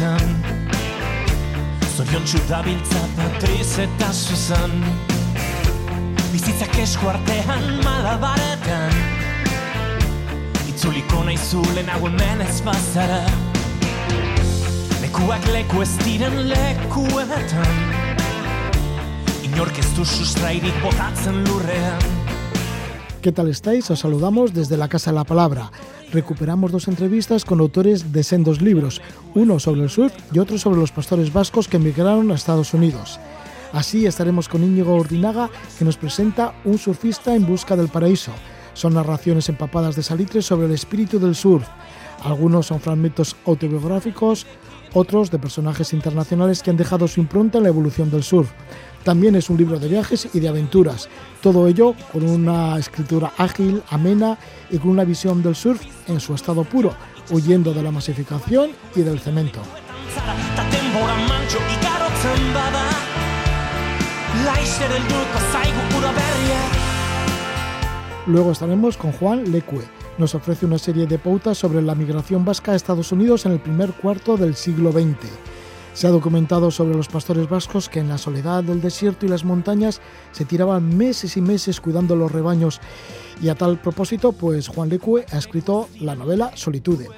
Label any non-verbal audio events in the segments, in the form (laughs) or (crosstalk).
lekuetan Zorion txudabiltza patriz eta zuzan Bizitzak esku artean malabaretan. Itzuliko nahi zule nago hemen ez bazara. Lekuak leku ez diren lekuetan. Inork ez du sustrairik botatzen lurrean. ¿Qué tal estáis? Os saludamos desde la Casa de la Palabra. Recuperamos dos entrevistas con autores de sendos libros, uno sobre el surf y otro sobre los pastores vascos que emigraron a Estados Unidos. Así estaremos con Íñigo Ordinaga, que nos presenta Un surfista en busca del paraíso. Son narraciones empapadas de salitre sobre el espíritu del surf. Algunos son fragmentos autobiográficos, otros de personajes internacionales que han dejado su impronta en la evolución del surf. También es un libro de viajes y de aventuras, todo ello con una escritura ágil, amena y con una visión del surf en su estado puro, huyendo de la masificación y del cemento. Luego estaremos con Juan Lecue. Nos ofrece una serie de pautas sobre la migración vasca a Estados Unidos en el primer cuarto del siglo XX. Se ha documentado sobre los pastores vascos que en la soledad del desierto y las montañas se tiraban meses y meses cuidando los rebaños y a tal propósito, pues Juan Lecue ha escrito la novela Solitude.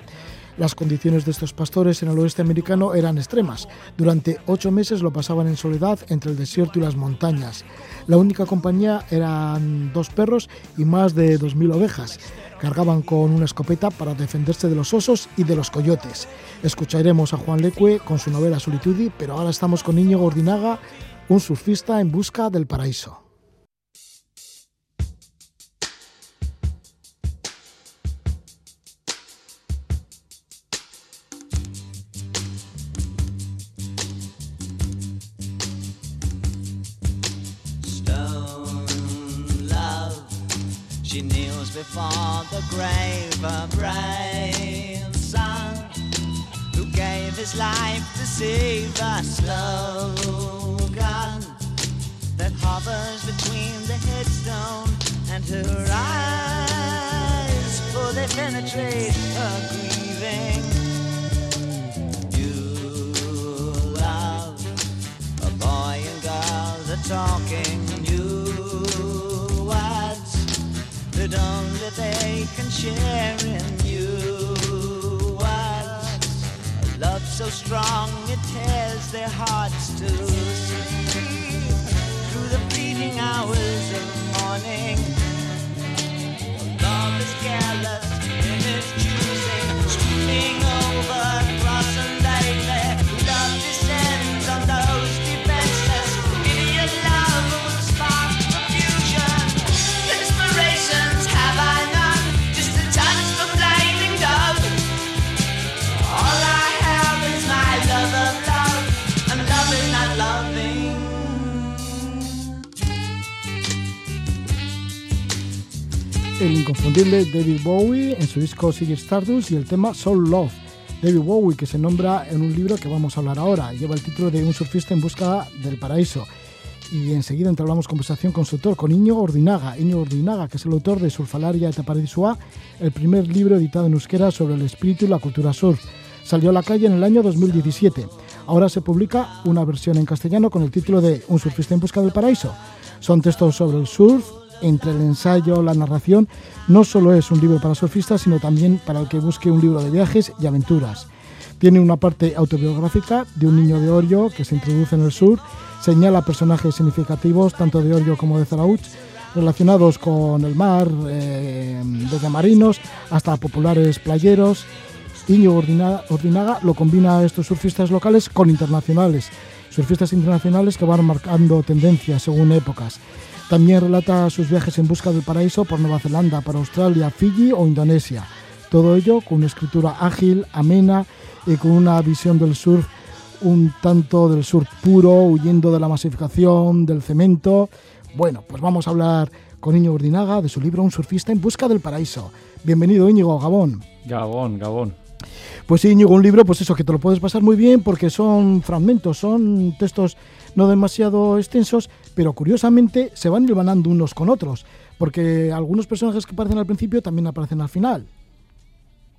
Las condiciones de estos pastores en el oeste americano eran extremas. Durante ocho meses lo pasaban en soledad entre el desierto y las montañas. La única compañía eran dos perros y más de 2.000 ovejas. Cargaban con una escopeta para defenderse de los osos y de los coyotes. Escucharemos a Juan Lecue con su novela Solitude, pero ahora estamos con Niño Gordinaga, un surfista en busca del paraíso. Before the grave a brave son who gave his life to save a slogan that hovers between the headstone and her eyes, for they penetrate her grieving. You love a boy and girl, the talking only they can share in you. What a love so strong it tears their hearts to sleep through the fleeting hours of morning. Love is careless in its choosing, sweeping over. el inconfundible David Bowie en su disco Sigue Stardust y el tema Soul Love. David Bowie, que se nombra en un libro que vamos a hablar ahora, lleva el título de Un surfista en busca del paraíso. Y enseguida entablamos conversación con su autor, con Ordinaga. Iñigo Ordinaga, que es el autor de Surfalaria et Paradisua, el primer libro editado en euskera sobre el espíritu y la cultura surf. Salió a la calle en el año 2017. Ahora se publica una versión en castellano con el título de Un surfista en busca del paraíso. Son textos sobre el surf, entre el ensayo, la narración, no solo es un libro para surfistas, sino también para el que busque un libro de viajes y aventuras. Tiene una parte autobiográfica de un niño de Orio que se introduce en el sur, señala personajes significativos tanto de Orio como de Zarauch, relacionados con el mar, eh, desde marinos hasta populares playeros. Iñigo Ordinaga lo combina a estos surfistas locales con internacionales, surfistas internacionales que van marcando tendencias según épocas. También relata sus viajes en busca del paraíso por Nueva Zelanda, para Australia, Fiji o Indonesia. Todo ello con una escritura ágil, amena y con una visión del surf un tanto del surf puro, huyendo de la masificación, del cemento. Bueno, pues vamos a hablar con Íñigo Urdinaga de su libro Un surfista en busca del paraíso. Bienvenido Íñigo, Gabón. Gabón, Gabón. Pues sí, Íñigo, un libro, pues eso, que te lo puedes pasar muy bien porque son fragmentos, son textos no demasiado extensos, pero curiosamente se van hilvanando unos con otros, porque algunos personajes que aparecen al principio también aparecen al final.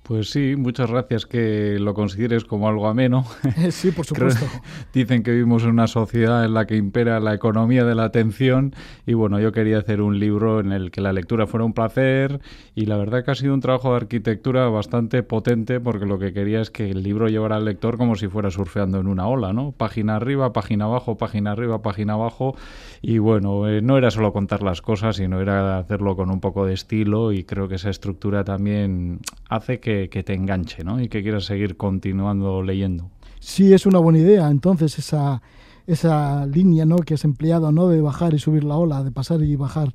Pues sí, muchas gracias que lo consideres como algo ameno. (laughs) sí, por (laughs) supuesto. (laughs) Dicen que vivimos en una sociedad en la que impera la economía de la atención y bueno, yo quería hacer un libro en el que la lectura fuera un placer y la verdad que ha sido un trabajo de arquitectura bastante potente porque lo que quería es que el libro llevara al lector como si fuera surfeando en una ola, ¿no? Página arriba, página abajo, página arriba, página abajo y bueno, eh, no era solo contar las cosas, sino era hacerlo con un poco de estilo y creo que esa estructura también hace que que, te enganche ¿no? y que quieras seguir continuando leyendo. Sí, es una buena idea. Entonces, esa, esa línea ¿no? que has empleado ¿no? de bajar y subir la ola, de pasar y bajar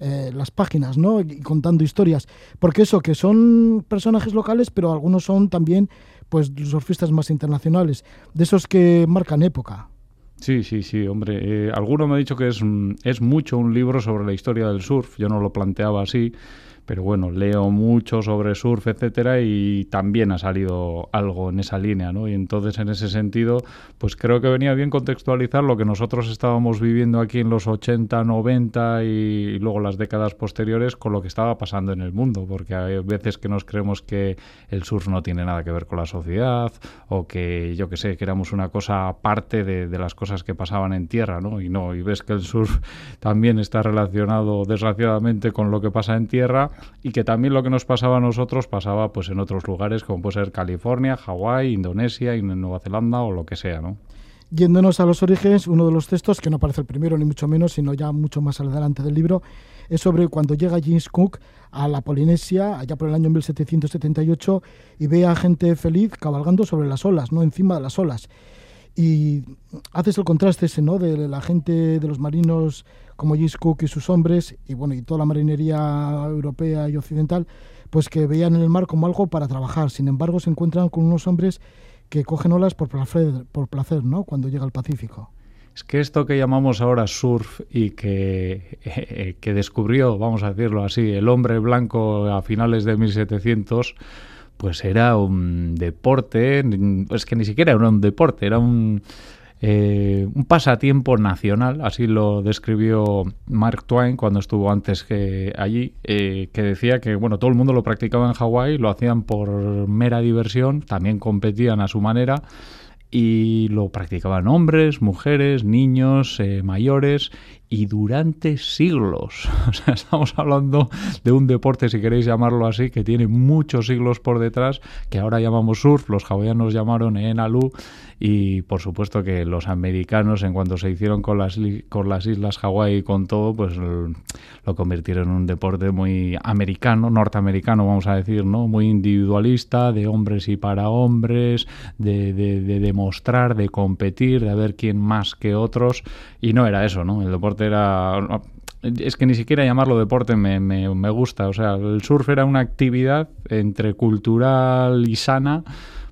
eh, las páginas, ¿no? Y contando historias. Porque eso, que son personajes locales, pero algunos son también pues surfistas más internacionales, de esos que marcan época. Sí, sí, sí, hombre. Eh, alguno me ha dicho que es, es mucho un libro sobre la historia del surf. Yo no lo planteaba así pero bueno, leo mucho sobre surf, etcétera, y también ha salido algo en esa línea, ¿no? Y entonces, en ese sentido, pues creo que venía bien contextualizar lo que nosotros estábamos viviendo aquí en los 80, 90 y luego las décadas posteriores con lo que estaba pasando en el mundo, porque hay veces que nos creemos que el surf no tiene nada que ver con la sociedad o que, yo que sé, que éramos una cosa aparte de, de las cosas que pasaban en tierra, ¿no? Y no, y ves que el surf (laughs) también está relacionado, desgraciadamente, con lo que pasa en tierra y que también lo que nos pasaba a nosotros pasaba pues en otros lugares como puede ser California, Hawái, Indonesia, Nueva Zelanda o lo que sea, ¿no? Yéndonos a los orígenes, uno de los textos, que no aparece el primero ni mucho menos, sino ya mucho más adelante del libro, es sobre cuando llega James Cook a la Polinesia, allá por el año 1778, y ve a gente feliz cabalgando sobre las olas, no encima de las olas. Y haces el contraste ese, ¿no? De la gente, de los marinos como James Cook y sus hombres, y bueno, y toda la marinería europea y occidental, pues que veían el mar como algo para trabajar. Sin embargo, se encuentran con unos hombres que cogen olas por placer, por placer ¿no? Cuando llega al Pacífico. Es que esto que llamamos ahora surf y que, eh, que descubrió, vamos a decirlo así, el hombre blanco a finales de 1700, pues era un deporte, es que ni siquiera era un deporte, era un eh, un pasatiempo nacional, así lo describió Mark Twain cuando estuvo antes que allí, eh, que decía que bueno, todo el mundo lo practicaba en Hawái, lo hacían por mera diversión, también competían a su manera y lo practicaban hombres, mujeres, niños, eh, mayores y durante siglos. (laughs) O sea, estamos hablando de un deporte, si queréis llamarlo así, que tiene muchos siglos por detrás, que ahora llamamos surf, los hawaianos llamaron Enalu y por supuesto que los americanos, en cuanto se hicieron con las, con las islas Hawái y con todo, pues lo convirtieron en un deporte muy americano, norteamericano, vamos a decir, ¿no? Muy individualista, de hombres y para hombres, de, de, de demostrar, de competir, de ver quién más que otros, y no era eso, ¿no? El deporte era... Es que ni siquiera llamarlo deporte me, me, me gusta. O sea, el surf era una actividad entre cultural y sana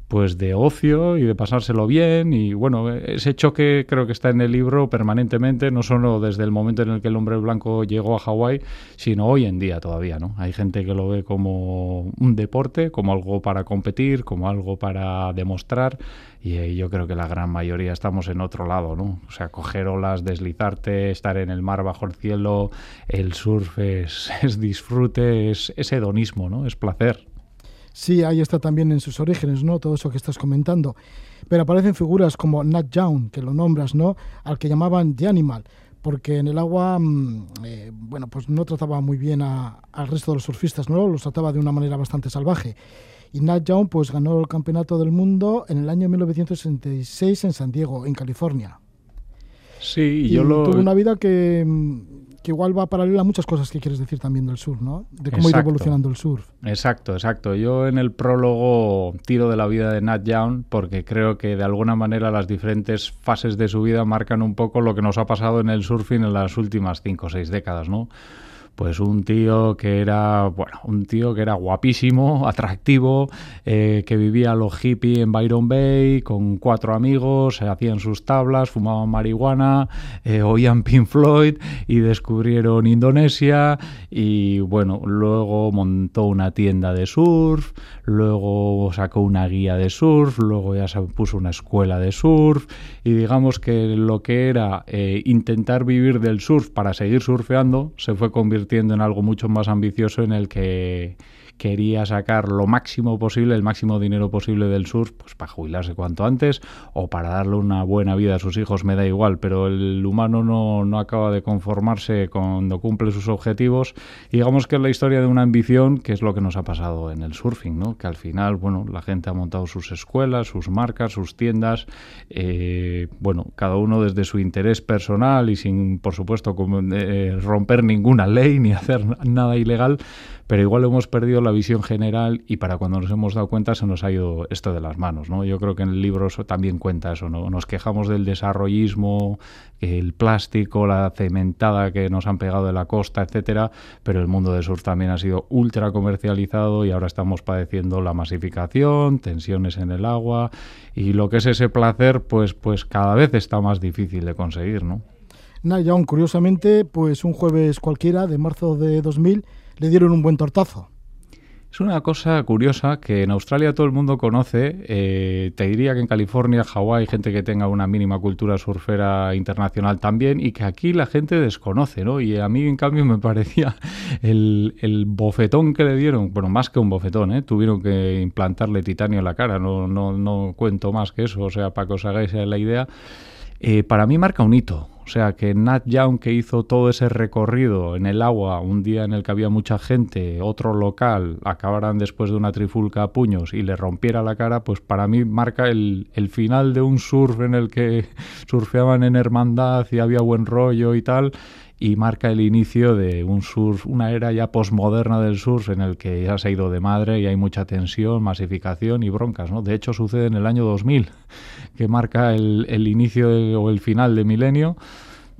pues de ocio y de pasárselo bien y bueno, ese choque creo que está en el libro permanentemente, no solo desde el momento en el que el hombre blanco llegó a Hawái, sino hoy en día todavía, ¿no? Hay gente que lo ve como un deporte, como algo para competir, como algo para demostrar y yo creo que la gran mayoría estamos en otro lado, ¿no? O sea, coger olas, deslizarte, estar en el mar bajo el cielo, el surf es, (laughs) es disfrute, es, es hedonismo, ¿no? Es placer. Sí, ahí está también en sus orígenes, ¿no? Todo eso que estás comentando. Pero aparecen figuras como Nat Young, que lo nombras, ¿no? Al que llamaban The Animal, porque en el agua, mm, eh, bueno, pues no trataba muy bien a, al resto de los surfistas, ¿no? Los trataba de una manera bastante salvaje. Y Nat Young, pues ganó el campeonato del mundo en el año 1966 en San Diego, en California. Sí, y yo lo... Tuvo una vida que mm, que igual va paralela a muchas cosas que quieres decir también del sur, ¿no? De cómo exacto. ir evolucionando el surf. Exacto, exacto. Yo en el prólogo tiro de la vida de Nat Young porque creo que de alguna manera las diferentes fases de su vida marcan un poco lo que nos ha pasado en el surfing en las últimas cinco o seis décadas, ¿no? Pues un tío que era, bueno, un tío que era guapísimo, (laughs) atractivo, eh, que vivía los hippie en Byron Bay con cuatro amigos, se hacían sus tablas, fumaban marihuana, eh, oían Pink Floyd y descubrieron Indonesia y bueno, luego montó una tienda de surf, luego sacó una guía de surf, luego ya se puso una escuela de surf y digamos que lo que era eh, intentar vivir del surf para seguir surfeando se fue convirtiendo convirtiendo en algo mucho más ambicioso en el que quería sacar lo máximo posible, el máximo dinero posible del surf, pues para jubilarse cuanto antes o para darle una buena vida a sus hijos, me da igual, pero el humano no, no acaba de conformarse cuando cumple sus objetivos. Y digamos que es la historia de una ambición, que es lo que nos ha pasado en el surfing, ¿no? que al final, bueno, la gente ha montado sus escuelas, sus marcas, sus tiendas, eh, bueno, cada uno desde su interés personal y sin, por supuesto, eh, romper ninguna ley ni (laughs) hacer nada ilegal, pero igual hemos perdido la visión general y para cuando nos hemos dado cuenta se nos ha ido esto de las manos. ¿no? Yo creo que en el libro también cuenta eso. ¿no? Nos quejamos del desarrollismo, el plástico, la cementada que nos han pegado de la costa, etcétera, pero el mundo del surf también ha sido ultra comercializado y ahora estamos padeciendo la masificación, tensiones en el agua y lo que es ese placer, pues, pues cada vez está más difícil de conseguir, ¿no? John, curiosamente, pues un jueves cualquiera de marzo de 2000 le dieron un buen tortazo. Es una cosa curiosa que en Australia todo el mundo conoce. Eh, te diría que en California, Hawái, gente que tenga una mínima cultura surfera internacional también, y que aquí la gente desconoce, ¿no? Y a mí, en cambio, me parecía el, el bofetón que le dieron, bueno, más que un bofetón, ¿eh? Tuvieron que implantarle titanio en la cara, no, no, no cuento más que eso, o sea, para que os hagáis la idea. Eh, para mí marca un hito. O sea, que Nat Young, que hizo todo ese recorrido en el agua, un día en el que había mucha gente, otro local, acabaran después de una trifulca a puños y le rompiera la cara, pues para mí marca el, el final de un surf en el que (laughs) surfeaban en hermandad y había buen rollo y tal, y marca el inicio de un surf, una era ya posmoderna del surf en el que ya se ha ido de madre y hay mucha tensión, masificación y broncas. ¿no? De hecho, sucede en el año 2000, que marca el, el inicio o el final de milenio.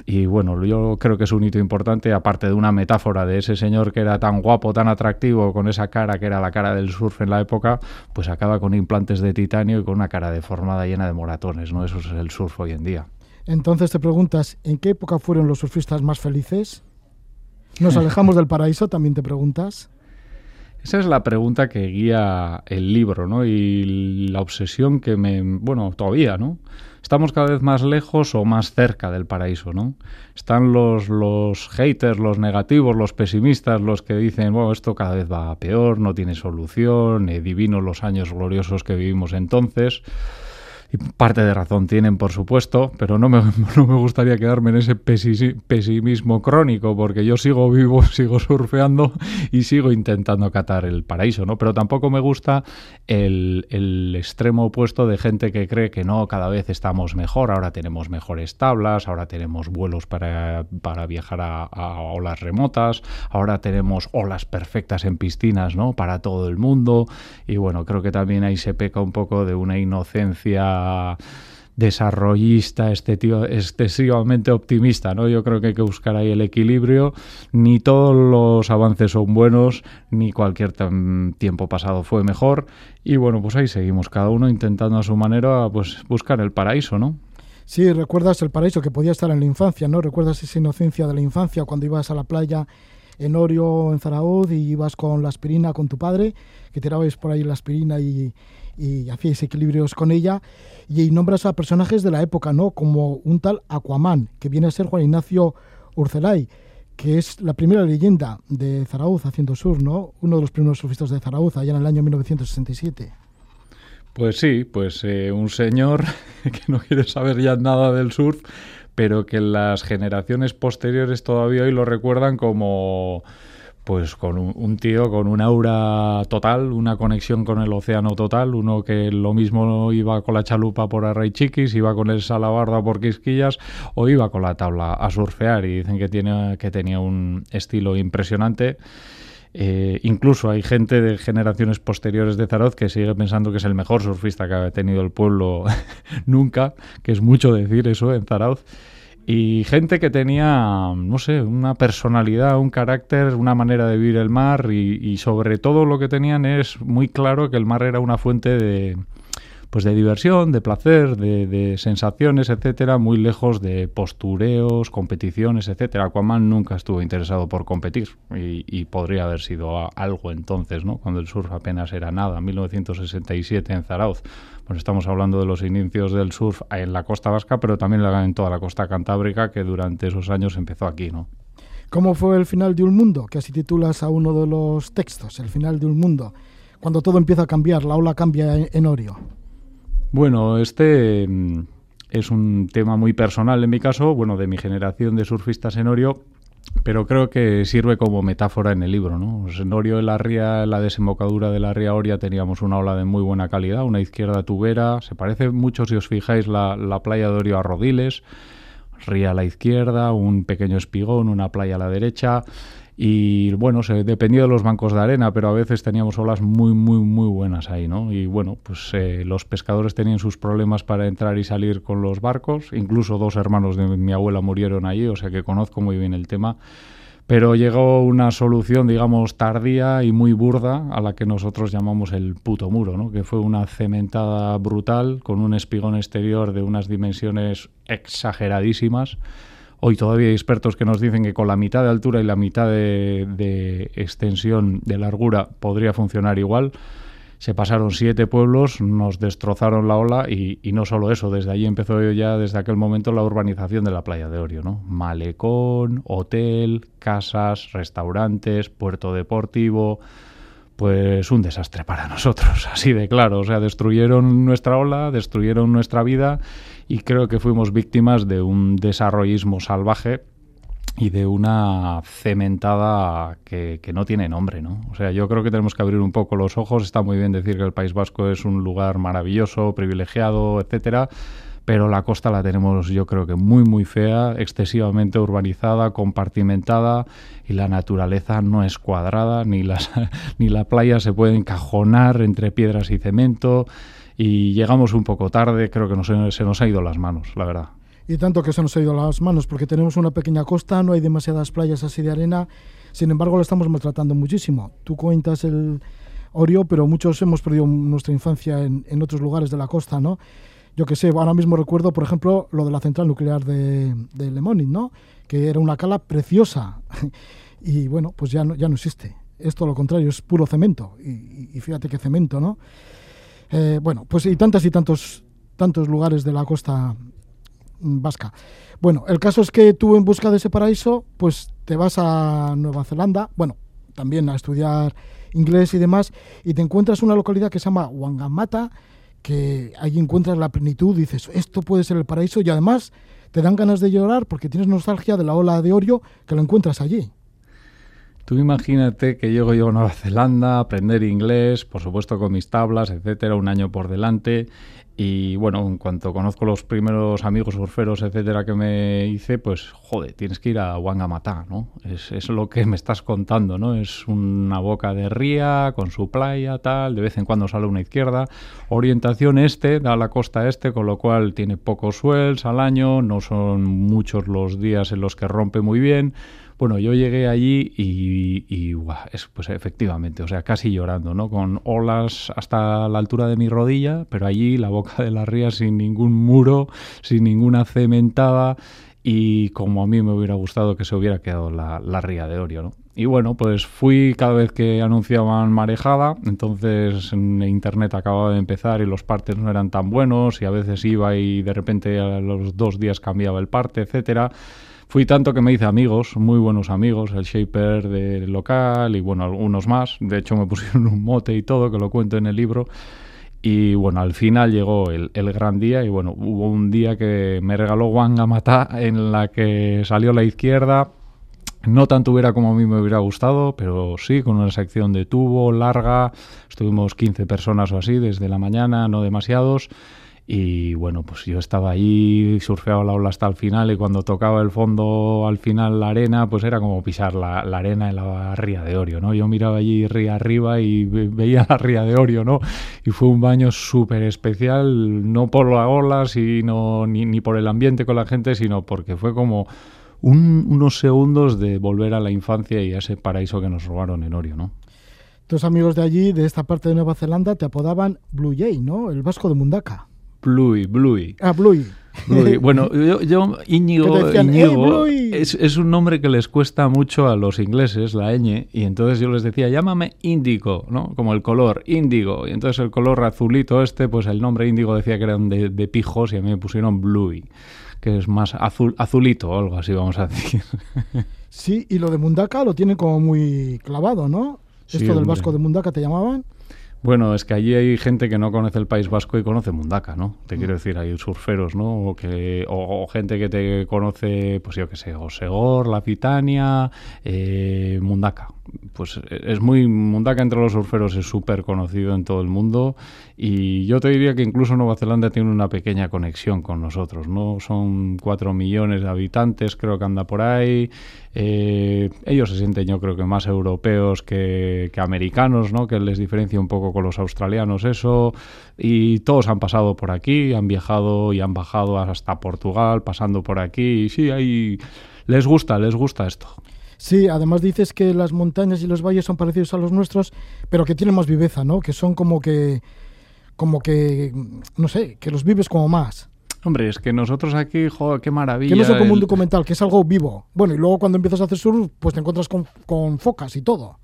Y bueno, yo creo que es un hito importante, aparte de una metáfora de ese señor que era tan guapo, tan atractivo, con esa cara que era la cara del surf en la época, pues acaba con implantes de titanio y con una cara deformada llena de moratones, ¿no? Eso es el surf hoy en día. Entonces te preguntas, ¿en qué época fueron los surfistas más felices? ¿Nos (laughs) alejamos del paraíso? También te preguntas. Esa es la pregunta que guía el libro, ¿no? Y la obsesión que me... Bueno, todavía, ¿no? Estamos cada vez más lejos o más cerca del paraíso, ¿no? Están los, los haters, los negativos, los pesimistas, los que dicen, bueno, esto cada vez va peor, no tiene solución, eh, divinos los años gloriosos que vivimos entonces y parte de razón tienen, por supuesto, pero no me, (laughs) no me gustaría quedarme en ese pesimismo crónico, porque yo sigo vivo, (laughs) sigo surfeando y sigo intentando catar el paraíso, ¿no? Pero tampoco me gusta el, el extremo opuesto de gente que cree que no, cada vez estamos mejor, ahora tenemos mejores tablas, ahora tenemos vuelos para, para viajar a, a olas remotas, ahora tenemos olas perfectas en piscinas, ¿no? Para todo el mundo. Y bueno, creo que también ahí se peca un poco de una inocencia desarrollista, excesivamente optimista, ¿no? Yo creo que hay que buscar ahí el equilibrio. Ni todos los avances son buenos, ni cualquier tiempo pasado fue mejor. Y bueno, pues ahí seguimos, cada uno intentando a su manera pues buscar el paraíso, ¿no? Sí, recuerdas el paraíso que podía estar en la infancia, ¿no? Recuerdas esa inocencia de la infancia cuando ibas a la playa en Orio, en Zarauz, y ibas con la aspirina con tu padre, que tirabais por ahí la aspirina y, y hacíais equilibrios con ella y nombras a personajes de la época, ¿no? Como un tal Aquaman, que viene a ser Juan Ignacio Urcelay, que es la primera leyenda de Zarauz haciendo surf, ¿no? Uno de los primeros surfistas de Zarauz allá en el año 1967. Pues sí, pues eh, un señor (laughs) que no quiere saber ya nada del surf, pero que las generaciones posteriores todavía hoy lo recuerdan como pues con un, tío con un aura total, una conexión con el océano total, uno que lo mismo iba con la chalupa por Array Chiquis, iba con el Salabarda por Quisquillas o iba con la tabla a surfear y dicen que, tiene, que tenía un estilo impresionante. Eh, incluso hay gente de generaciones posteriores de Zaroz que sigue pensando que es el mejor surfista que ha tenido el pueblo (laughs) nunca, que es mucho decir eso en Zarauz y gente que tenía, no sé, una personalidad, un carácter, una manera de vivir el mar y, sobre todo lo que tenían es muy claro que el mar era una fuente de, pues de diversión, de placer, de, sensaciones, etcétera, muy lejos de postureos, competiciones, etcétera. Aquaman nunca estuvo interesado por competir y, y, podría haber sido algo entonces, ¿no? Cuando el surf apenas era nada, 1967 en Zarauz pues estamos hablando de los inicios del surf en la costa vasca, pero también en toda la costa cantábrica, que durante esos años empezó aquí, ¿no? ¿Cómo fue el final de un mundo? Que así titulas a uno de los textos, el final de un mundo. Cuando todo empieza a cambiar, la ola cambia en Orio. Bueno, este mm, es un tema muy personal en mi caso, bueno, de mi generación de surfistas en Orio, pero creo que sirve como metáfora en el libro, ¿no? Pues en Orio, en la ría, en la desembocadura de la ría Oria, teníamos una ola de muy buena calidad, una izquierda tubera, se parece mucho, si os fijáis, la, la playa de Orio a Rodiles, ría a la izquierda, un pequeño espigón, una playa a la derecha, y bueno, se dependía de los bancos de arena, pero a veces teníamos olas muy, muy, muy buenas ahí, ¿no? Y bueno, pues eh, los pescadores tenían sus problemas para entrar y salir con los barcos, incluso dos hermanos de mi abuela murieron allí, o sea que conozco muy bien el tema. Pero llegó una solución, digamos, tardía y muy burda a la que nosotros llamamos el puto muro, ¿no? que fue una cementada brutal con un espigón exterior de unas dimensiones exageradísimas Hoy todavía hay expertos que nos dicen que con la mitad de altura y la mitad de, extensión de largura podría funcionar igual. Se pasaron siete pueblos, nos destrozaron la ola y, no solo eso, desde allí empezó ya desde aquel momento la urbanización de la playa de Orio. Malecón, hotel, casas, restaurantes, puerto deportivo, pues un desastre para nosotros, (laughs) así de claro. O sea, destruyeron nuestra ola, destruyeron nuestra vida y creo que fuimos víctimas de un desarrollismo salvaje y de una cementada que, no tiene nombre, ¿no? O sea, yo creo que tenemos que abrir un poco los ojos. Está muy bien decir que el País Vasco es un lugar maravilloso, privilegiado, etcétera, pero la costa la tenemos yo creo que muy muy fea, excesivamente urbanizada, compartimentada y la naturaleza no es cuadrada, ni, las, (laughs) ni la playa se puede encajonar entre piedras y cemento y llegamos un poco tarde, creo que se nos ha ido las manos, la verdad. Y tanto que se nos ha ido las manos, porque tenemos una pequeña costa, no hay demasiadas playas así de arena, sin embargo lo estamos maltratando muchísimo. Tú cuentas el Orio, pero muchos hemos perdido nuestra infancia en, en otros lugares de la costa, ¿no? Yo que sé, ahora mismo recuerdo, por ejemplo, lo de la central nuclear de, de ¿no? Que era una cala preciosa. (laughs) y bueno, pues ya no, ya no existe. Es todo lo contrario, es puro cemento. Y, y fíjate qué cemento, ¿no? Eh, bueno, pues y tantos y tantos, tantos lugares de la costa vasca. Bueno, el caso es que tú en busca de ese paraíso, pues te vas a Nueva Zelanda, bueno, también a estudiar inglés y demás, y te encuentras una localidad que se llama Wangamata, que ahí encuentras la plenitud, dices, esto puede ser el paraíso, y además te dan ganas de llorar porque tienes nostalgia de la ola de Orio que lo encuentras allí. Tú imagínate que llego yo a Nueva Zelanda a aprender inglés, por supuesto con mis tablas, etcétera, un año por delante. Y bueno, en cuanto conozco los primeros amigos surferos, etcétera, que me hice, pues joder, tienes que ir a Wangamata, ¿no? Es, lo que me estás contando, ¿no? Es una boca de ría con su playa, tal, de vez en cuando sale una izquierda. Orientación este, da la costa este, con lo cual tiene pocos swells al año, no son muchos los días en los que rompe muy bien bueno, yo llegué allí y, es, pues efectivamente, o sea, casi llorando, ¿no? Con olas hasta la altura de mi rodilla, pero allí la boca de la ría sin ningún muro, sin ninguna cementada y como a mí me hubiera gustado que se hubiera quedado la, la ría de Orio, ¿no? Y bueno, pues fui cada vez que anunciaban marejada, entonces en internet acababa de empezar y los partes no eran tan buenos y a veces iba y de repente a los dos días cambiaba el parte, etcétera. Fui tanto que me hice amigos, muy buenos amigos, el shaper del local y bueno, algunos más. De hecho me pusieron un mote y todo, que lo cuento en el libro. Y bueno, al final llegó el, gran día y bueno, hubo un día que me regaló Wanga Mata en la que salió la izquierda. No tanto hubiera como a mí me hubiera gustado, pero sí, con una sección de tubo larga. Estuvimos 15 personas o así desde la mañana, no demasiados. Y bueno, pues yo estaba ahí, surfeaba la ola hasta el final y cuando tocaba el fondo al final la arena, pues era como pisar la, arena en la ría de Orio, ¿no? Yo miraba allí ría arriba y veía la ría de Orio, ¿no? Y fue un baño súper especial, no por la ola, sino, ni, ni por el ambiente con la gente, sino porque fue como unos segundos de volver a la infancia y a ese paraíso que nos robaron en Orio, ¿no? Tus amigos de allí, de esta parte de Nueva Zelanda, te apodaban Blue Jay, ¿no? El vasco de Mundaka. Bluey, Bluey. Ah, Bluey. (laughs) Bueno, yo, yo Íñigo, es, un nombre que les cuesta mucho a los ingleses, la ñ, y entonces yo les decía, llámame índigo, ¿no? Como el color, índigo. Y entonces el color azulito este, pues el nombre índigo decía que eran de, de pijos y a mí me pusieron Bluey, que es más azul, azulito o algo así, vamos a decir. (laughs) Sí, y lo de Mundaka lo tiene como muy clavado, ¿no? Sí, Esto del hombre. vasco de Mundaka te llamaban. Bueno, es que allí hay gente que no conoce el País Vasco y conoce Mundaka, ¿no? Te Mm. quiero decir, hay surferos, ¿no? O, que, o, o gente que te conoce, pues yo qué sé, Osegor, La Pitania, eh, Mundaka. Pues es muy... Mundaka entre los surferos es súper conocido en todo el mundo y yo te diría que incluso Nueva Zelanda tiene una pequeña conexión con nosotros, ¿no? Son cuatro millones de habitantes, creo que anda por ahí. Eh, ellos se sienten, yo creo que más europeos que, que americanos, ¿no? Que les diferencia un poco con los australianos eso. Y todos han pasado por aquí, han viajado y han bajado hasta Portugal, pasando por aquí. Y sí, ahí les gusta, les gusta esto. Sí, además dices que las montañas y los valles son parecidos a los nuestros, pero que tienen más viveza, ¿no? Que son como que, como que, no sé, que los vives como más. Hombre, es que nosotros aquí, joder, qué maravilla. Que no son como un documental, que es algo vivo. Bueno, y luego cuando empiezas a hacer surf, pues te encuentras con, con focas y todo.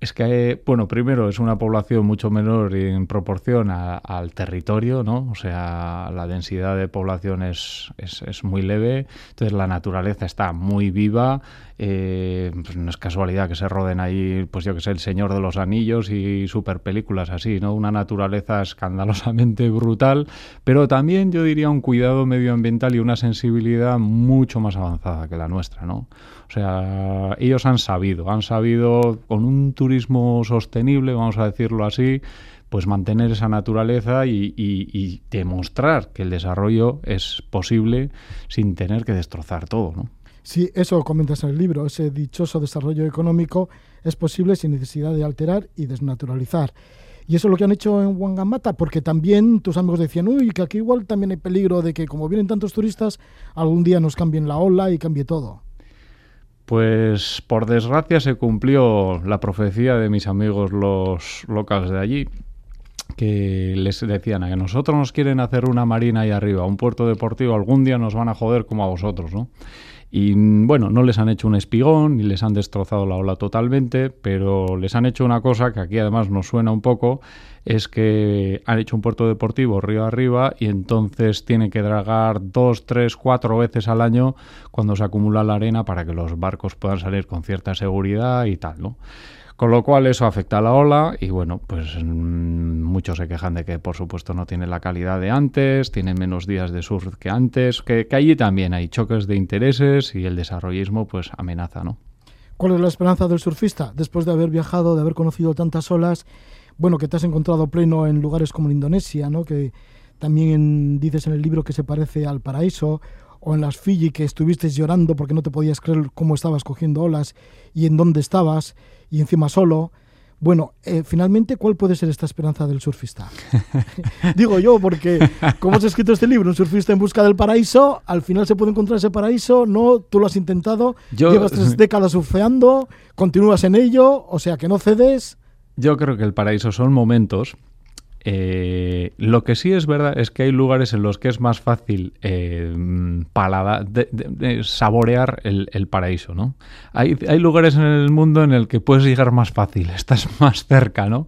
Es que, bueno, primero es una población mucho menor en proporción a- al territorio, ¿no? O sea, la densidad de población es, es, es muy leve, entonces la naturaleza está muy viva. Eh, pues no es casualidad que se roden ahí, pues yo que sé, El Señor de los Anillos y super películas así, ¿no? Una naturaleza escandalosamente brutal, pero también yo diría un cuidado medioambiental y una sensibilidad mucho más avanzada que la nuestra, ¿no? O sea, ellos han sabido, han sabido con un turismo sostenible, vamos a decirlo así, pues mantener esa naturaleza y, y- y demostrar que el desarrollo es posible sin tener que destrozar todo, ¿no? Sí, eso comentas en el libro, ese dichoso desarrollo económico es posible sin necesidad de alterar y desnaturalizar. Y eso es lo que han hecho en Wangamata, porque también tus amigos decían, uy, que aquí igual también hay peligro de que como vienen tantos turistas, algún día nos cambien la ola y cambie todo. Pues por desgracia se cumplió la profecía de mis amigos los locales de allí, que les decían a que nosotros nos quieren hacer una marina ahí arriba, un puerto deportivo, algún día nos van a joder como a vosotros, ¿no? Y bueno, no les han hecho un espigón ni les han destrozado la ola totalmente, pero les han hecho una cosa que aquí además nos suena un poco, es que han hecho un puerto deportivo río arriba y entonces tienen que dragar dos, tres, cuatro veces al año cuando se acumula la arena para que los barcos puedan salir con cierta seguridad y tal, ¿no? Con lo cual eso afecta a la ola y bueno, pues mm, muchos se quejan de que por supuesto no tiene la calidad de antes, tiene menos días de surf que antes, que, que allí también hay choques de intereses y el desarrollismo pues amenaza, ¿no? ¿Cuál es la esperanza del surfista después de haber viajado, de haber conocido tantas olas? Bueno, que te has encontrado pleno en lugares como en Indonesia, ¿no? Que también dices en el libro que se parece al paraíso, o en las Fiji que estuviste llorando porque no te podías creer cómo estabas cogiendo olas y en dónde estabas y encima solo. Bueno, eh, finalmente, ¿cuál puede ser esta esperanza del surfista? (laughs) Digo yo, porque como has escrito este libro, un surfista en busca del paraíso, al final se puede encontrar ese paraíso, no, tú lo has intentado, Yo- llevas tres (laughs) décadas surfeando, continúas en ello, o sea que no cedes. Yo creo que el paraíso son momentos. Eh, lo que sí es verdad es que hay lugares en los que es más fácil eh, saborear el, el paraíso, ¿no? Hay, hay lugares en el mundo en el que puedes llegar más fácil, (laughs) estás más cerca, ¿no?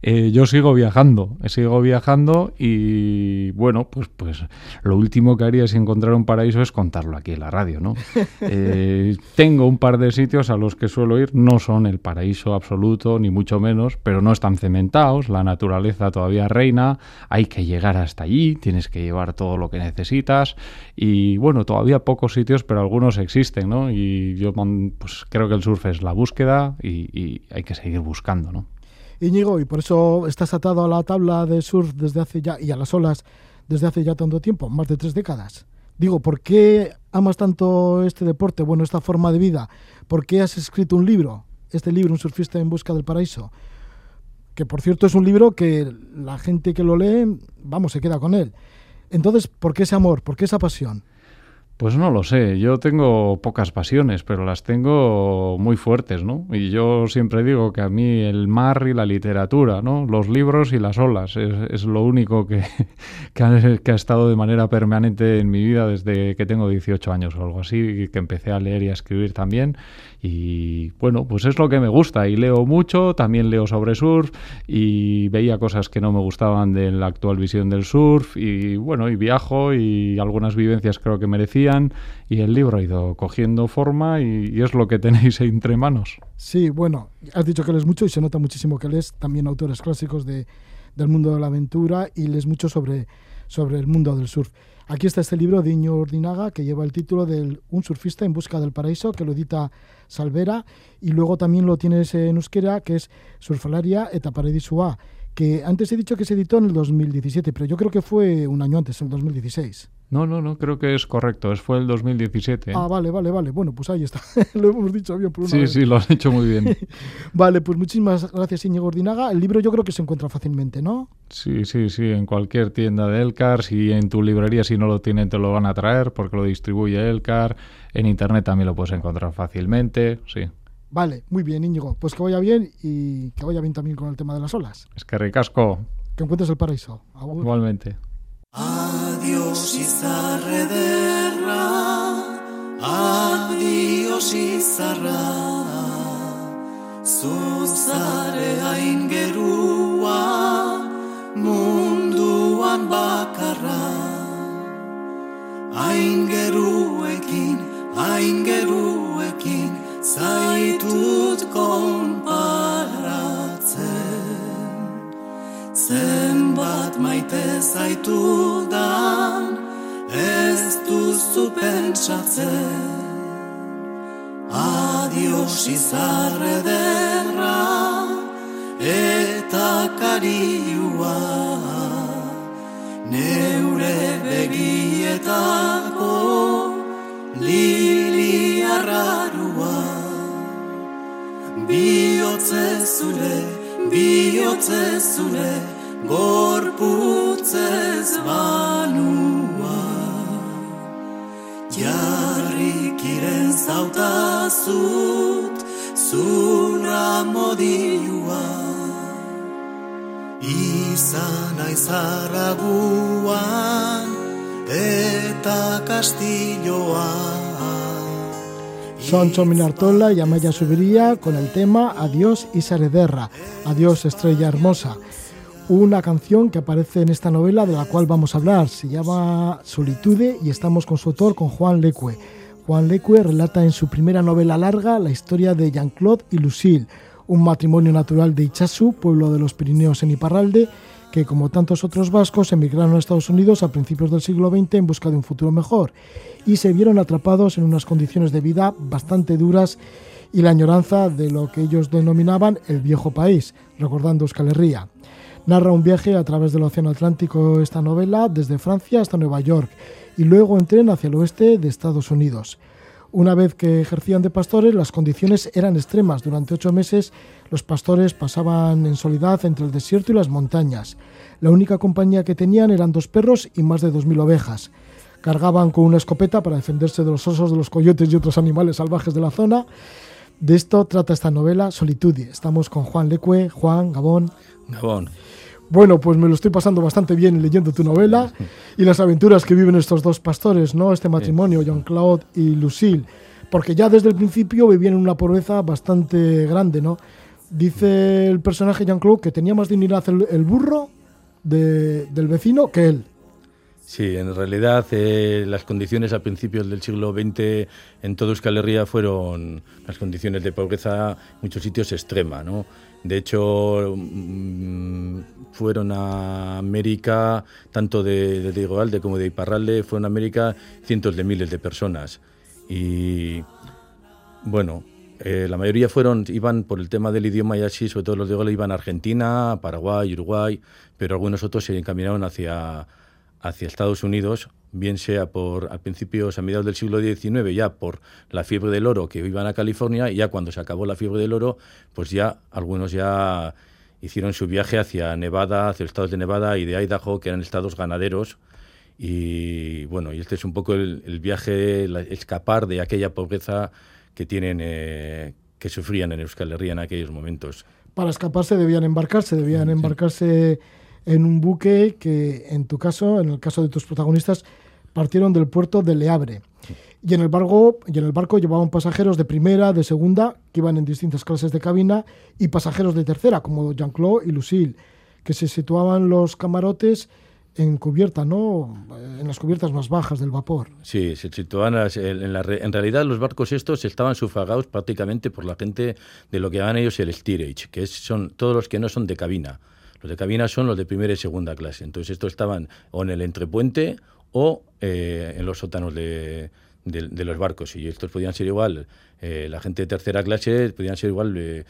Eh, yo sigo viajando, sigo viajando y bueno, pues, pues lo último que haría si encontrar un paraíso es contarlo aquí en la radio, ¿no? (laughs) Eh, tengo un par de sitios a los que suelo ir, no son el paraíso absoluto, ni mucho menos, pero no están cementados, la naturaleza todavía reina, hay que llegar hasta allí, tienes que llevar todo lo que necesitas y bueno, todavía pocos sitios, pero algunos existen, ¿no? Y yo pues creo que el surf es la búsqueda y, y hay que seguir buscando, ¿no? Íñigo, y por eso estás atado a la tabla de surf desde hace ya, y a las olas desde hace ya tanto tiempo, más de tres décadas. Digo, ¿por qué amas tanto este deporte, bueno, esta forma de vida? ¿Por qué has escrito un libro, este libro, Un surfista en busca del paraíso? Que por cierto es un libro que la gente que lo lee, vamos, se queda con él. Entonces, ¿por qué ese amor? ¿Por qué esa pasión? Pues no lo sé, yo tengo pocas pasiones, pero las tengo muy fuertes, ¿no? Y yo siempre digo que a mí el mar y la literatura, ¿no? Los libros y las olas es, lo único que, (laughs) que, ha, que ha estado de manera permanente en mi vida desde que tengo 18 años o algo así, que empecé a leer y a escribir también. Y bueno, pues es lo que me gusta y leo mucho, también leo sobre surf y veía cosas que no me gustaban de la actual visión del surf y bueno, y viajo y algunas vivencias creo que merecía escribían y el libro ha ido cogiendo forma y, es lo que tenéis entre manos. Sí, bueno, has dicho que lees mucho y se nota muchísimo que lees también autores clásicos de, del mundo de la aventura y lees mucho sobre, sobre el mundo del surf. Aquí está este libro de Iño Ordinaga que lleva el título de Un surfista en busca del paraíso, que lo edita Salvera, y luego también lo tienes en euskera, que es Surfalaria eta Paradisua, que antes he dicho que se editó en el 2017, pero yo creo que fue un año antes, en el 2016. No, no, no, creo que es correcto, es fue el 2017. Ah, vale, vale, vale. Bueno, pues ahí está. (laughs) lo hemos dicho bien por una Sí, sí, lo has hecho muy bien. (laughs) vale, pues muchísimas gracias, Íñigo Ordinaga. El libro yo creo que se encuentra fácilmente, ¿no? Sí, sí, sí, en cualquier tienda de Elcar, si en tu librería si no lo tienen te lo van a traer porque lo distribuye Elcar, en internet también lo puedes encontrar fácilmente, sí. Vale, muy bien, Íñigo. Pues que vaya bien y que vaya bien también con el tema de las olas. Es que ricasco. Que encuentres el paraíso. Igualmente. Adiós izarre derra, adiós izarra, zuzare hain gerua, munduan bakarra. Hain geruekin, hain geruekin, zaitut konparatzen Zenbat maite zaitudan ez duzu pentsatzen. Adios izarre derra eta kariua. Neure begietako lili arrarua. Bihotze zure, bihotze zure, gorputzez banua. Jarrik iren zautazut, zura modiua. Izan aizarraguan, eta kastilloan. Son Minartola y Amaya Subiría con el tema Adiós Isarederra, Adiós Estrella Hermosa. Una canción que aparece en esta novela de la cual vamos a hablar. Se llama Solitude y estamos con su autor, con Juan Lecue. Juan Lecue relata en su primera novela larga la historia de Jean-Claude y Lucille, un matrimonio natural de Ichazu, pueblo de los Pirineos en Iparralde, que como tantos otros vascos emigraron a Estados Unidos a principios del siglo XX en busca de un futuro mejor y se vieron atrapados en unas condiciones de vida bastante duras y la añoranza de lo que ellos denominaban el viejo país, recordando Euskal Herria. Narra un viaje a través del Océano Atlántico esta novela, desde Francia hasta Nueva York, y luego en tren hacia el oeste de Estados Unidos. Una vez que ejercían de pastores, las condiciones eran extremas. Durante ocho meses los pastores pasaban en soledad entre el desierto y las montañas. La única compañía que tenían eran dos perros y más de dos mil ovejas. Cargaban con una escopeta para defenderse de los osos, de los coyotes y otros animales salvajes de la zona. De esto trata esta novela, Solitude. Estamos con Juan Lecue. Juan, Gabón. Gabón. Bueno, pues me lo estoy pasando bastante bien leyendo tu novela y las aventuras que viven estos dos pastores, ¿no? Este matrimonio, Jean-Claude y Lucille, porque ya desde el principio vivían en una pobreza bastante grande, ¿no? Dice el personaje Jean-Claude que tenía más dignidad el, burro del vecino que él. Sí, en realidad eh, las condiciones a principios del siglo XX en todo Euskal Herria fueron las condiciones de pobreza en muchos sitios extrema, ¿no? De hecho, mm, fueron a América, tanto de, de como de Iparralde, fueron a América cientos de miles de personas. Y bueno, eh, la mayoría fueron, iban por el tema del idioma y así, sobre todo los de Igualde iban a Argentina, Paraguay, Uruguay, pero algunos otros se encaminaron hacia, hacia Estados Unidos bien sea por a principios, a mediados del siglo XIX, ya por la fiebre del oro que iban a California, y ya cuando se acabó la fiebre del oro, pues ya algunos ya hicieron su viaje hacia Nevada, hacia los estados de Nevada y de Idaho, que eran estados ganaderos. Y bueno, y este es un poco el, viaje, escapar de aquella pobreza que tienen, eh, que sufrían en Euskal Herria en aquellos momentos. Para escaparse debían embarcarse, debían embarcarse en un buque que, en tu caso, en el caso de tus protagonistas, partieron del puerto de Leabre. Y en el barco, y en el barco llevaban pasajeros de primera, de segunda, que iban en distintas clases de cabina, y pasajeros de tercera, como Jean-Claude y Lucille, que se situaban los camarotes en cubierta, ¿no? En las cubiertas más bajas del vapor. Sí, se situaban en, la, en realidad los barcos estos estaban sufragados prácticamente por la gente de lo que llaman ellos el steerage, que son todos los que no son de cabina. Los de cabina son los de primera y segunda clase. Entonces estos estaban o en el entrepuente o eh, en los sótanos de, los barcos. Y estos podían ser igual, eh, la gente de tercera clase podían ser igual eh,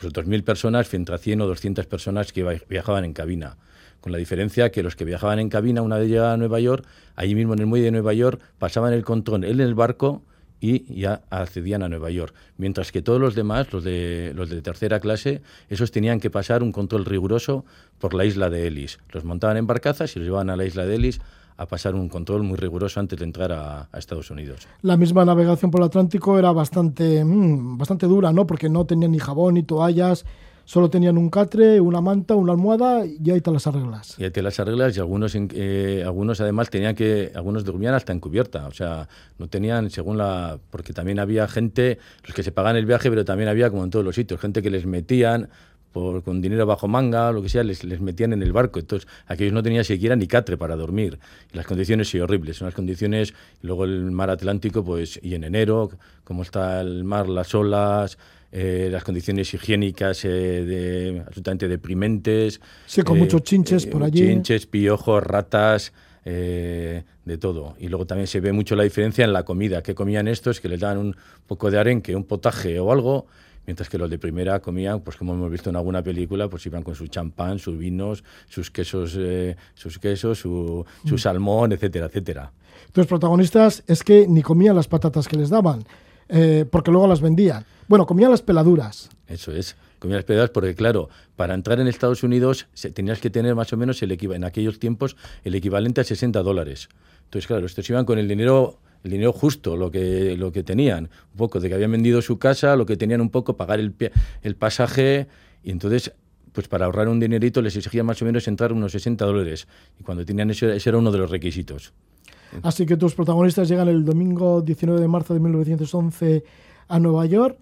pues 2.000 personas frente a 100 o 200 personas que viajaban en cabina. Con la diferencia que los que viajaban en cabina, una vez llegada a Nueva York, allí mismo en el muelle de Nueva York, pasaban el control él en el barco y ya accedían a Nueva York. Mientras que todos los demás, los de, los de tercera clase, esos tenían que pasar un control riguroso por la isla de Ellis. Los montaban en barcazas y los llevaban a la isla de Ellis a pasar un control muy riguroso antes de entrar a, Estados Unidos. La misma navegación por el Atlántico era bastante, mm, bastante dura, ¿no? Porque no tenían ni jabón ni toallas, solo tenían un catre, una manta, una almohada y ahí te las arreglas. Y ahí te las arreglas y algunos, eh, algunos además tenían que, algunos dormían hasta en cubierta, o sea, no tenían según la, porque también había gente, los que se pagaban el viaje, pero también había como en todos los sitios, gente que les metían por, con dinero bajo manga, lo que sea, les, les metían en el barco. Entonces, aquellos no tenían siquiera ni catre para dormir. Y las condiciones sí horribles. Son las condiciones, luego el mar Atlántico, pues, y en enero, como está el mar, las olas, eh, las condiciones higiénicas eh, de, absolutamente deprimentes. Sí, con muchos chinches por allí. Chinches, piojos, ratas. de todo. Y luego también se ve mucho la diferencia en la comida. que comían estos? Que les dan un poco de arenque, un potaje o algo, mientras que los de primera comían, pues como hemos visto en alguna película, pues iban con su champán, sus vinos, sus quesos, eh, sus quesos, su, su, mm. salmón, etcétera, etcétera. Los protagonistas es que ni comían las patatas que les daban, eh, porque luego las vendían. Bueno, comían las peladuras. Eso es comían las peladuras porque, claro, para entrar en Estados Unidos tenías que tener más o menos el en aquellos tiempos el equivalente a 60 dólares. Entonces, claro, estos iban con el dinero el dinero justo, lo que, lo que tenían, un poco de que habían vendido su casa, lo que tenían un poco, pagar el, el pasaje, y entonces, pues para ahorrar un dinerito les exigía más o menos entrar unos 60 dólares, y cuando tenían eso, ese era uno de los requisitos. Así que tus protagonistas llegan el domingo 19 de marzo de 1911 a Nueva York.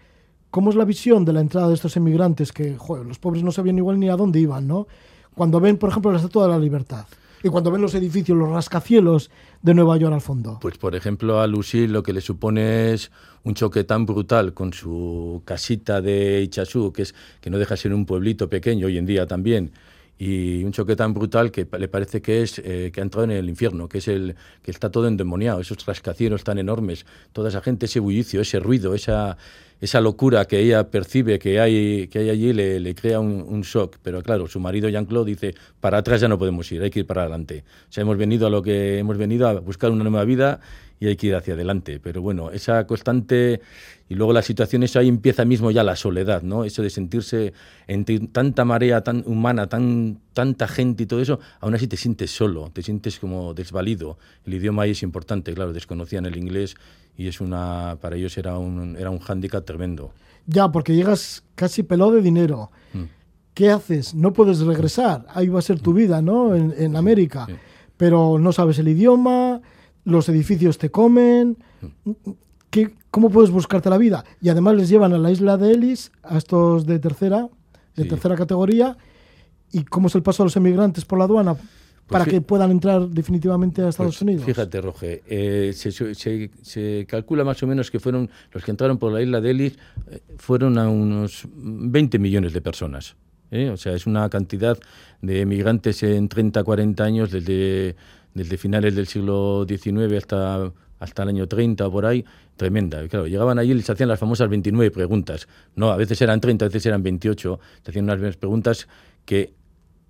¿Cómo es la visión de la entrada de estos emigrantes que, los pobres no sabían igual ni a dónde iban, ¿no? Cuando ven, por ejemplo, la Estatua de la Libertad y cuando ven los edificios, los rascacielos de Nueva York al fondo? Pues por ejemplo a Lucille lo que le supone es un choque tan brutal con su casita de Ichazú, que, es, que no deja de ser un pueblito pequeño hoy en día también, y un choque tan brutal que le parece que es eh, que ha entrado en el infierno, que es el que está todo endemoniado, esos rascacielos tan enormes, toda esa gente, ese bullicio, ese ruido, esa esa locura que ella percibe que hay, que hay allí le, crea un, shock. Pero claro, su marido Jean-Claude dice, para atrás ya no podemos ir, hay que ir para adelante. O sea, hemos venido a lo que hemos venido a buscar una nueva vida y hay que ir hacia adelante. Pero bueno, esa constante y luego la situación eso ahí empieza mismo ya la soledad, ¿no? Eso de sentirse entre tanta marea tan humana, tan tanta gente y todo eso, aún así te sientes solo, te sientes como desvalido. El idioma ahí es importante, claro, desconocían el inglés y es una para ellos era un era un hándicap tremendo. Ya, porque llegas casi pelado de dinero. Mm. ¿Qué haces? No puedes regresar. Ahí va a ser tu mm. vida, ¿no? En, América. Pero no sabes el idioma, los edificios te comen. Mm. ¿Qué, ¿Cómo puedes buscarte la vida? Y además les llevan a la isla de Ellis, a estos de tercera, de tercera categoría. ¿Y cómo es el paso de los emigrantes por la aduana? Pues para que puedan entrar definitivamente a Estados pues Unidos. Fíjate, Roge, eh, se, calcula más o menos que fueron los que entraron por la isla de Ellis eh, fueron a unos 20 millones de personas. ¿eh? O sea, es una cantidad de emigrantes en 30, 40 años, desde, desde finales del siglo XIX hasta, hasta el año 30 o por ahí, tremenda. claro, llegaban allí y les hacían las famosas 29 preguntas. No, a veces eran 30, a veces eran 28. Se hacían unas preguntas que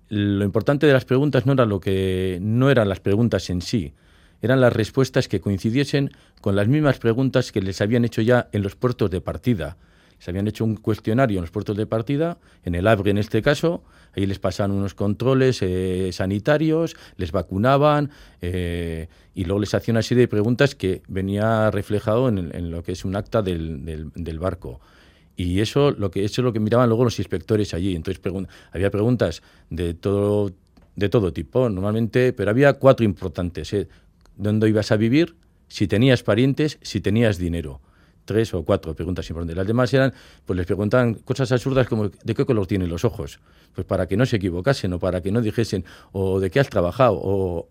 lo importante de las preguntas no era lo que no eran las preguntas en sí, eran las respuestas que coincidiesen con las mismas preguntas que les habían hecho ya en los puertos de partida. Se habían hecho un cuestionario en los puertos de partida, en el ABRE en este caso, ahí les pasaban unos controles eh, sanitarios, les vacunaban eh, y luego les hacían una serie de preguntas que venía reflejado en, lo que es un acta del, del barco. Y eso, lo que, eso es lo que miraban luego los inspectores allí. Entonces había preguntas de todo, de todo tipo, normalmente, pero había cuatro importantes. ¿eh? ¿Dónde ibas a vivir? Si tenías parientes, si tenías dinero. tres o cuatro preguntas importantes. Las demás eran, pues les preguntaban cosas absurdas como ¿de qué color tienen los ojos? Pues para que no se equivocasen o para que no dijesen o ¿de qué has trabajado? o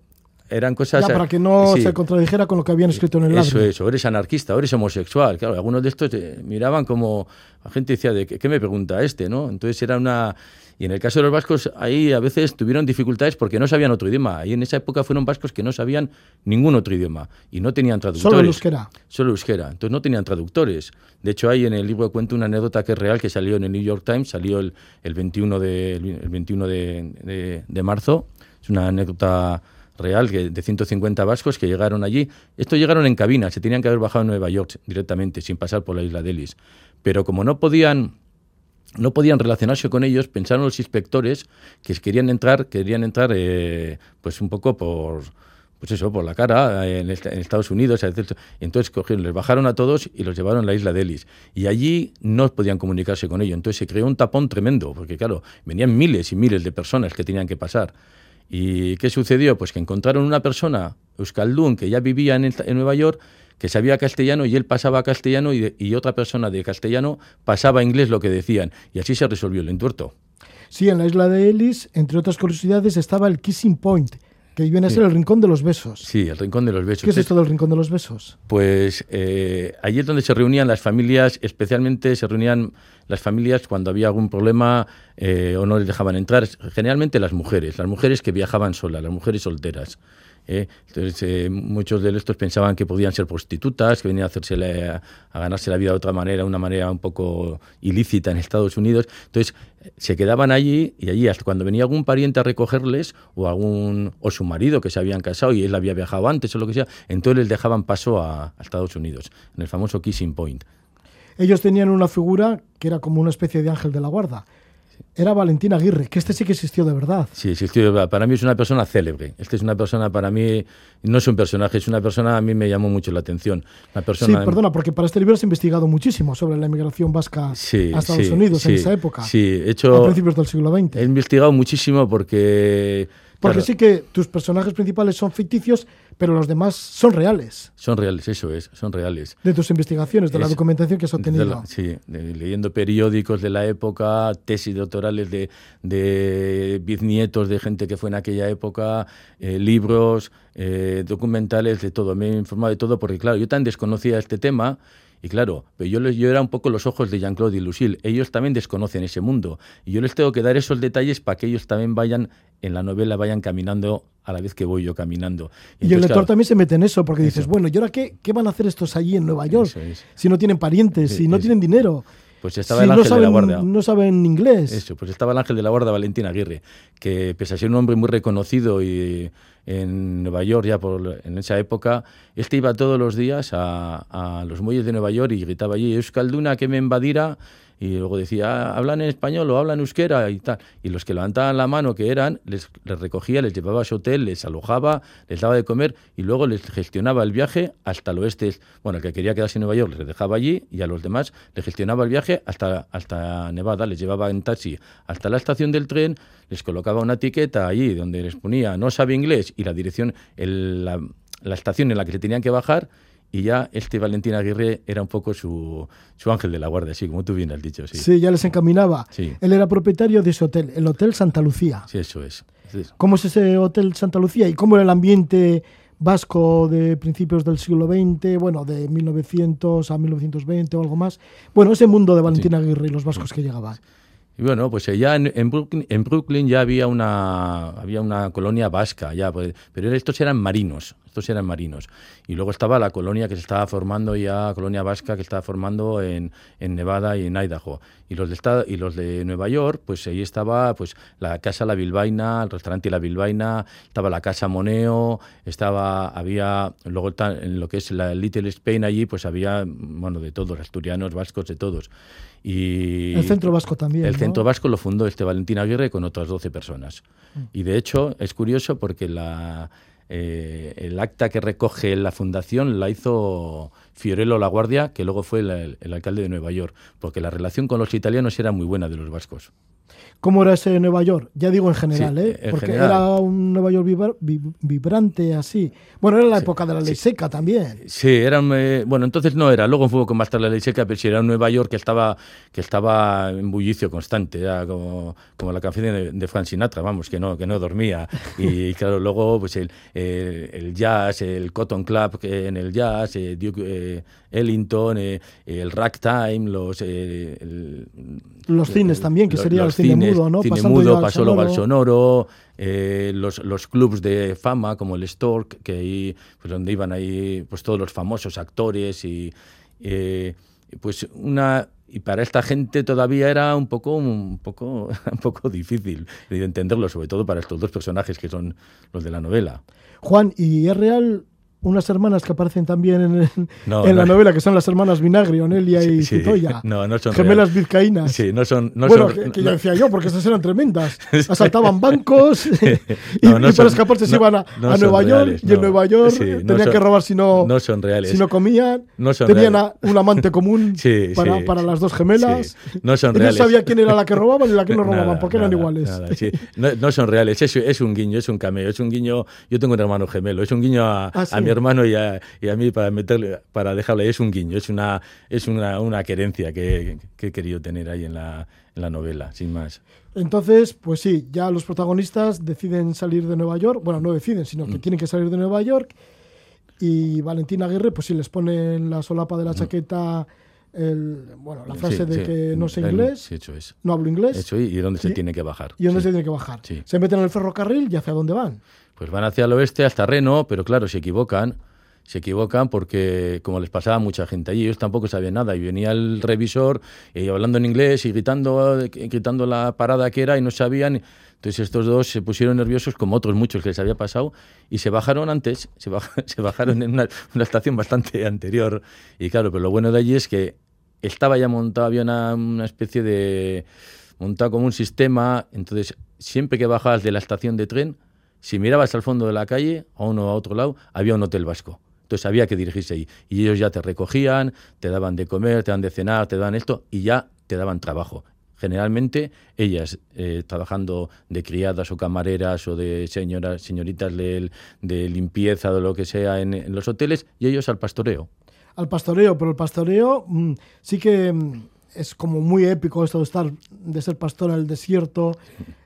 eran cosas... Ya, para que no sí. se contradijera con lo que habían escrito en el Eso libro. es, o eres anarquista, eres homosexual. Claro, algunos de estos eh, miraban como... La gente decía, ¿de qué, qué me pregunta este? ¿no? Entonces era una... Y en el caso de los vascos, ahí a veces tuvieron dificultades porque no sabían otro idioma. Ahí en esa época fueron vascos que no sabían ningún otro idioma y no tenían traductores. Solo euskera. Solo euskera. Entonces no tenían traductores. De hecho, hay en el libro cuento una anécdota que es real, que salió en el New York Times, salió el, el 21, de, el 21 de, de, de marzo. Es una anécdota real de 150 vascos que llegaron allí. Estos llegaron en cabina, se tenían que haber bajado en Nueva York directamente, sin pasar por la isla de Ellis. Pero como no podían no podían relacionarse con ellos, pensaron los inspectores que querían entrar, querían entrar eh, pues un poco por pues eso, por la cara, en, est en Estados Unidos, etc. Entonces cogieron, les bajaron a todos y los llevaron a la isla de Ellis. Y allí no podían comunicarse con ellos. Entonces se creó un tapón tremendo, porque claro, venían miles y miles de personas que tenían que pasar. ¿Y qué sucedió? Pues que encontraron una persona, Euskaldun, que ya vivía en, en Nueva York, que sabía castellano y él pasaba castellano y, y, otra persona de castellano pasaba inglés lo que decían. Y así se resolvió el entuerto. Sí, en la isla de Ellis, entre otras curiosidades, estaba el Kissing Point, que viene a ser sí. el rincón de los besos. Sí, el rincón de los besos. ¿Qué es esto del rincón de los besos? Pues eh, allí es donde se reunían las familias, especialmente se reunían las familias cuando había algún problema eh, o no les dejaban entrar, generalmente las mujeres, las mujeres que viajaban solas, las mujeres solteras. ¿Eh? Entonces, eh, muchos de estos pensaban que podían ser prostitutas, que venían a, hacerse a ganarse la vida de otra manera, una manera un poco ilícita en Estados Unidos. Entonces, se quedaban allí y allí hasta cuando venía algún pariente a recogerles o algún o su marido que se habían casado y él había viajado antes o lo que sea, entonces les dejaban paso a Estados Unidos, en el famoso Kissing Point. Ellos tenían una figura que era como una especie de ángel de la guarda era Valentín Aguirre, que este sí que existió de verdad. Sí, existió de verdad. Para mí es una persona célebre. Este es una persona, para mí, no es un personaje, es una persona, a mí me llamó mucho la atención. Una persona, sí, perdona, porque para este libro has investigado muchísimo sobre la inmigración vasca sí, a Estados sí, Unidos sí, en esa época. Sí, he hecho... A principios del siglo XX. He investigado muchísimo porque... Porque claro, sí que tus personajes principales son ficticios, pero los demás son reales. Son reales, eso es, son reales. De tus investigaciones, de es, la documentación que has obtenido. La, sí, de, leyendo periódicos de la época, tesis doctorales de, de, bisnietos de gente que fue en aquella época, eh, libros, eh, documentales, de todo. Me he informado de todo porque, claro, yo tan desconocía este tema y claro, pero yo, yo era un poco los ojos de Jean-Claude y Lucille. Ellos también desconocen ese mundo. Y yo les tengo que dar esos detalles para que ellos también vayan, en la novela, vayan caminando a la vez que voy yo caminando. Y, Entonces, el lector claro, también se mete en eso, porque eso. dices, bueno, ¿y ahora qué, qué van a hacer estos allí en Nueva York? Es. Si no tienen parientes, si no tienen dinero. Pues estaba el ángel no saben, de la guardia. No saben inglés. Eso, pues estaba el ángel de la guardia, Valentín Aguirre, que pese a ser un hombre muy reconocido y en Nueva York ya por, en esa época, este iba todos los días a, a los muelles de Nueva York y gritaba allí, Euskalduna que me invadira, y luego decía, hablan en español o hablan euskera y tal. Y los que levantaban la mano, que eran, les, les, recogía, les llevaba a su hotel, les alojaba, les daba de comer y luego les gestionaba el viaje hasta el oeste. Bueno, el que quería quedarse en Nueva York les dejaba allí y a los demás les gestionaba el viaje hasta, hasta Nevada, les llevaba en taxi hasta la estación del tren, les colocaba una etiqueta allí donde les ponía no sabe inglés y la dirección, el, la, la estación en la que se tenían que bajar y ya este Valentín Aguirre era un poco su, su ángel de la guardia, sí, como tú bien has dicho. Sí, sí ya les encaminaba. Sí. Él era propietario de ese hotel, el Hotel Santa Lucía. Sí, eso es. es ¿Cómo es ese Hotel Santa Lucía y cómo era el ambiente vasco de principios del siglo XX, bueno, de 1900 a 1920 o algo más? Bueno, ese mundo de Valentín sí. Aguirre y los vascos que llegaban. Y bueno, pues ya en, en, Brooklyn, en, Brooklyn, ya había una, había una colonia vasca, ya, pues, pero estos eran marinos, estos eran marinos. Y luego estaba la colonia que se estaba formando ya, colonia vasca que estaba formando en, en Nevada y en Idaho. Y los, de y los de Nueva York, pues ahí estaba pues la Casa La Bilbaina, el restaurante La Bilbaina, estaba la Casa Moneo, estaba, había, luego en lo que es la Little Spain allí, pues había, bueno, de todos, asturianos, vascos, de todos. Y el Centro Vasco también. El ¿no? Centro Vasco lo fundó este Valentín Aguirre con otras 12 personas. Mm. Y de hecho es curioso porque la, eh, el acta que recoge la fundación la hizo Fiorello La Guardia, que luego fue el, el alcalde de Nueva York, porque la relación con los italianos era muy buena de los vascos. ¿Cómo era ese Nueva York? Ya digo en general, Sí, ¿eh? en Porque general. era un Nueva York vibra- vi- vibrante, así. Bueno, era la época de la ley seca también. Sí, era un, eh, bueno, entonces no era, luego fue con más tarde la ley seca, pero sí era un Nueva York que estaba, que estaba en bullicio constante, era como, como la canción de, de Frank Sinatra, vamos, que no, que no dormía. Y, (laughs) claro, luego pues el, el- el jazz, el Cotton Club en el jazz, eh, Duke eh, Ellington, eh, el ragtime, los... eh, el- Los cines también, que los- sería el los cines, mudo, ¿no? Cine Pasando ya mudo, al pasó luego al sonoro. sonoro, eh, los, los clubs de fama como el Stork, que ahí, pues donde iban ahí pues todos los famosos actores y eh, pues una y para esta gente todavía era un poco un poco (laughs) un poco difícil de entenderlo, sobre todo para estos dos personajes que son los de la novela. Juan, ¿y es real unas hermanas que aparecen también en, el- No, en la no. novela, que son las hermanas Vinagre, Onelia y Sí. Citoya? No, no son Gemelas reales. vizcaínas. Sí, no son no bueno, son- que, que yo decía yo, porque esas eran tremendas. (laughs) Asaltaban bancos (laughs) (laughs) y, y son- para escaparse se iban a, Nueva York y en. Nueva York tenían son- que robar si no, no son reales. si no comían. Tenían a- un amante común para, para las dos gemelas. No son y reales. no sabía quién era la que robaban y la que no robaban, Nada, porque eran iguales. nada, no, son reales, es, es un guiño, es un cameo, es un guiño. Yo tengo un hermano gemelo, es un guiño a, Ah, sí. a mi hermano y a, y a mí para meterle, para dejarle, es un guiño, es una, es una, una querencia que, que he querido tener ahí en la, en la novela, sin más. Entonces, pues sí, ya los protagonistas deciden salir de Nueva York. Bueno, no deciden, sino Mm. que tienen que salir de Nueva York. Y Valentina Aguirre, pues sí, les pone en la solapa de la chaqueta el, bueno, la frase Mm. Sí, de sí. que no sé El- inglés, sí, eso es. no hablo inglés. Eso y, y dónde se tiene que bajar. ¿Y dónde se tiene que bajar? Se meten en el ferrocarril y hacia dónde van. Pues van hacia el oeste, hasta Reno, pero claro, se equivocan. Se equivocan porque, como les pasaba a mucha gente allí, ellos tampoco sabían nada. Y venía el revisor y hablando en inglés y gritando, eh, gritando la parada que era y no sabían. Entonces estos dos se pusieron nerviosos, como otros muchos que les había pasado, y se bajaron antes, (laughs) se, baj- se bajaron en una, estación bastante anterior. Y claro, pero lo bueno de allí es que estaba ya montado, había una, una especie de... montado como un sistema, entonces siempre que bajabas de la estación de tren, si mirabas al fondo de la calle, a uno o a otro lado, había un hotel vasco. Entonces había que dirigirse ahí. Y ellos ya te recogían, te daban de comer, te daban de cenar, te daban esto, y ya te daban trabajo. Generalmente ellas eh, trabajando de criadas o camareras o de señoras, señoritas de, de limpieza o lo que sea en, en los hoteles, y ellos al pastoreo. Al pastoreo, pero el pastoreo mm, sí que mm, es como muy épico esto de estar, de ser pastor en el desierto,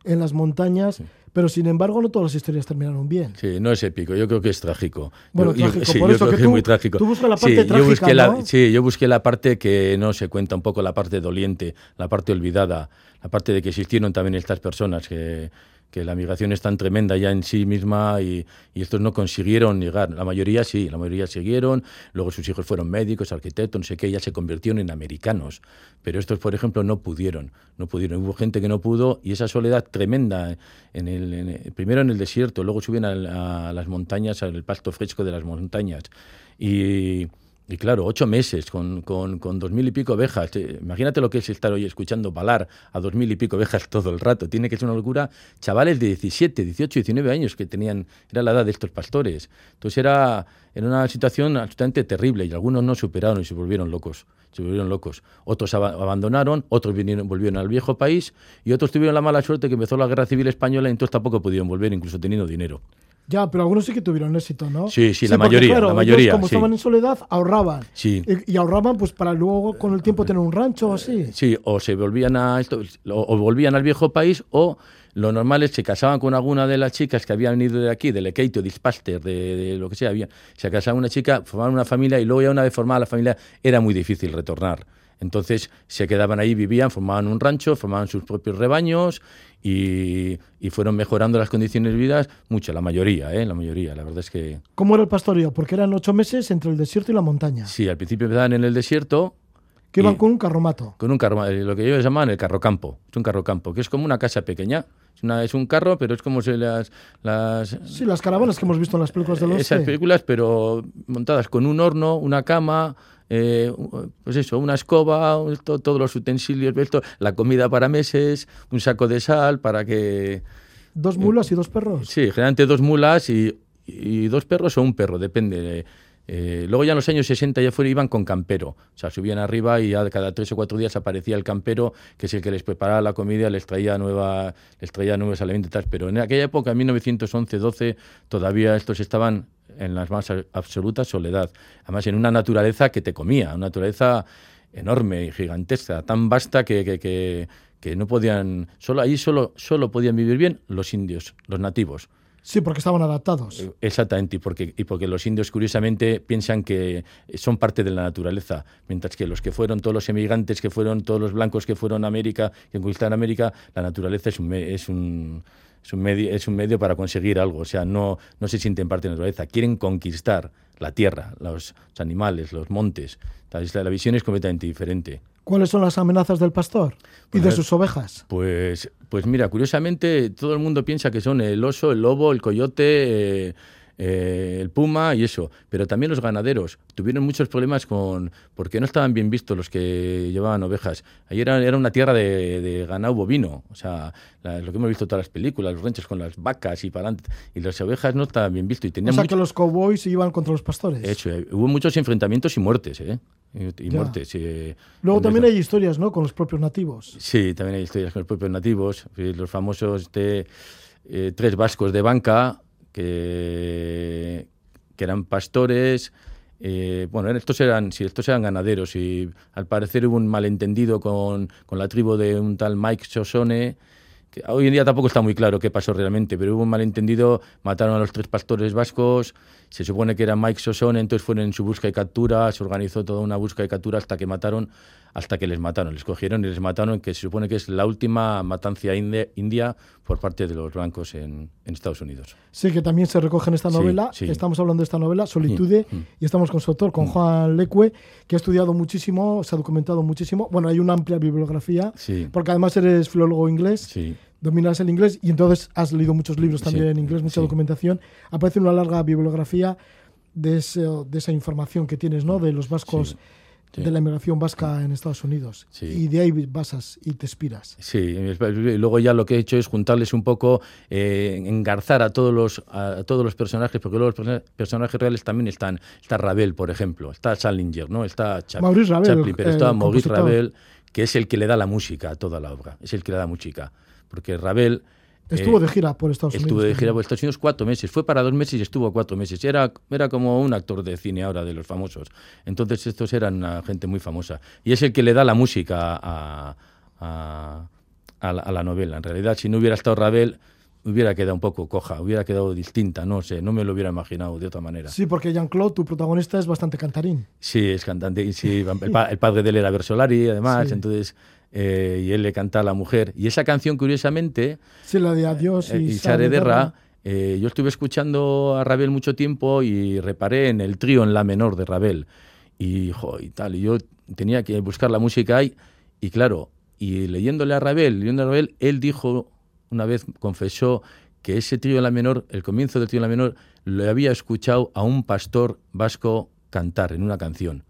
en las montañas, pero sin embargo no todas las historias terminaron bien. Sí, no es épico, yo creo que es trágico. Bueno, Yo- yo- trágico, sí, por yo eso creo que que tú- es muy trágico. tú buscas la Sí, parte yo trágica, busqué la- ¿no? sí, yo busqué la parte que no se cuenta, un poco la parte doliente, la parte olvidada, la parte de que existieron también estas personas, que, que la migración es tan tremenda ya en sí misma y, y estos no consiguieron llegar. La mayoría sí, la mayoría siguieron, luego sus hijos fueron médicos, arquitectos, no sé qué, ya se convirtieron en americanos. Pero estos, por ejemplo, no pudieron, no pudieron. Hubo gente que no pudo y esa soledad tremenda, en el, en el- primero en el desierto, luego subían a, a las montañas, al pasto fresco de las montañas. Y, y claro, ocho meses con, con, con dos mil y pico ovejas. Eh, Imagínate lo que es estar hoy escuchando balar a dos mil y pico ovejas (laughs) todo el rato. Tiene que ser una locura. Chavales de 17, 18, 19 años que tenían, era la edad de estos pastores. Entonces era, era una situación absolutamente terrible y algunos no superaron y se volvieron locos. Se volvieron locos. Otros aba- abandonaron, otros vinieron, volvieron al viejo país y otros tuvieron la mala suerte que empezó la guerra civil española y entonces tampoco pudieron volver, incluso teniendo dinero. Ya, pero algunos sí que tuvieron éxito, ¿no? Sí, sí, la porque, mayoría, claro, la ellos, mayoría, como sí. estaban en soledad, ahorraban. Sí. Y, y ahorraban pues para luego con el tiempo tener un rancho o así. Sí, o se volvían a esto, o, volvían al viejo país, o lo normal es que se casaban con alguna de las chicas que habían ido de aquí, del Ekeito, de Ispaster, de, de lo que sea, había, se casaba una chica, formaban una familia y luego ya una vez formada la familia era muy difícil retornar. Entonces se quedaban ahí, vivían, formaban un rancho, formaban sus propios rebaños y, y fueron mejorando las condiciones de vida mucho, la mayoría, ¿eh? la mayoría, la verdad es que ¿Cómo era el pastoreo? Porque eran ocho meses entre el desierto y la montaña. sí, al principio empezaban en el desierto, Que iban con un carromato. con un carro, eh, lo que ellos llaman el carrocampo. Es un carrocampo, que es como una casa pequeña. Es, una, es un carro, pero es como se las, las Sí, las caravanas que hemos visto en las películas de los esas películas, pero montadas con un horno, una cama, eh, pues eso, una escoba, todos los utensilios, esto, la comida para meses, un saco de sal para que Dos mulas y dos perros. Sí, generalmente dos mulas y, y dos perros o un perro, depende. Eh, luego ya en los años 60 ya fueron, iban con campero, o sea, subían arriba y ya cada tres o cuatro días aparecía el campero, que es el que les preparaba la comida, les traía, nueva, les traía nuevos alimentos, pero en aquella época, en 1911-12, todavía estos estaban en la más absoluta soledad, además en una naturaleza que te comía, una naturaleza enorme y gigantesca, tan vasta que, que, que, que no podían, solo ahí solo, solo podían vivir bien los indios, los nativos. Sí, porque estaban adaptados. Exactamente, y porque, y porque los indios curiosamente piensan que son parte de la naturaleza, mientras que los que fueron, todos los emigrantes que fueron, todos los blancos que fueron a América, que conquistaron América, la naturaleza es un, es un, es un, medio, es un medio para conseguir algo, o sea, no, no se sienten parte de la naturaleza, quieren conquistar la tierra, los, los animales, los montes. Entonces, la, la visión es completamente diferente. ¿Cuáles son las amenazas del pastor y Pues, de sus ovejas? Pues, pues mira, curiosamente todo el mundo piensa que son el oso, el lobo, el coyote, eh, eh, el puma y eso. Pero también los ganaderos tuvieron muchos problemas con porque no estaban bien vistos los que llevaban ovejas. Ahí era, era una tierra de, de ganado bovino, o sea, la- lo que hemos visto en todas las películas, los ranchos con las vacas y para adelante. Y las ovejas no estaban bien vistos y O tenían sea, mucho- que los cowboys iban contra los pastores. hecho, eh, hubo muchos enfrentamientos y muertes, ¿eh? Y, muertes. eh, Luego también hay historias, ¿no? Con los propios nativos. Sí, también hay historias con los propios nativos, eh, los famosos de, eh, tres vascos de banca que, que eran pastores. eh, bueno, estos eran, sí, estos eran ganaderos y al parecer hubo un malentendido con, con la tribu de un tal Mike Sosone. Que hoy en día tampoco está muy claro qué pasó realmente, pero hubo un malentendido, mataron a los tres pastores vascos, se supone que era Mike Sosone, entonces fueron en su busca y captura, se organizó toda una busca y captura hasta que mataron, hasta que les mataron, les cogieron y les mataron, que se supone que es la última matanza inde- india por parte de los blancos en, en Estados Unidos. Sí, que también se recoge en esta novela. sí. Estamos hablando de esta novela, Solitude, Mm, mm. y estamos con su autor, con Juan Lecue, que ha estudiado muchísimo, se ha documentado muchísimo. Bueno, hay una amplia bibliografía, Sí. porque además eres filólogo inglés, dominas el inglés y entonces has leído muchos libros también en inglés, mucha documentación. Aparece una larga bibliografía de, ese- de esa información que tienes, ¿no? De los vascos, Sí, sí. de la inmigración vasca en Estados Unidos. Sí. Y de ahí basas y te inspiras. Sí, y luego ya lo que he hecho es juntarles un poco, eh, engarzar a todos los a todos los personajes, porque luego los perso- personajes reales también están. Está Ravel, por ejemplo, está Salinger, ¿no? Está Chap- Maurice Ravel, Chaplin, pero está Maurice. Ravel, que es el que le da la música a toda la obra, es el que le da música, porque Ravel Estuvo eh, de gira por Estados Estuvo Unidos. de gira por Estados Unidos cuatro meses. Fue para dos meses y estuvo cuatro meses. Era, era como un actor de cine ahora, de los famosos. Entonces estos eran una gente muy famosa. Y es el que le da la música a, a, a la, a la novela. En realidad, si no hubiera estado Ravel, hubiera quedado un poco coja, hubiera quedado distinta. No sé, no me lo hubiera imaginado de otra manera. Sí, porque Jean-Claude, tu protagonista, es bastante cantarín. Sí, es cantante. Y sí, el, pa- el padre de él era Versolari, además. Sí. Entonces, eh, y él le canta a la mujer. Y esa canción, curiosamente, Sí, la de Adiós y, Eh, y Sare Derra. Derra, eh, yo estuve escuchando a Ravel mucho tiempo y reparé en el trío en la menor de Ravel. Y, jo, y tal, y yo tenía que buscar la música ahí. Y claro, y leyéndole a Ravel, leyendo a Ravel, él dijo, una vez confesó que ese trío en la menor, el comienzo del trío en la menor, lo había escuchado a un pastor vasco cantar en una canción.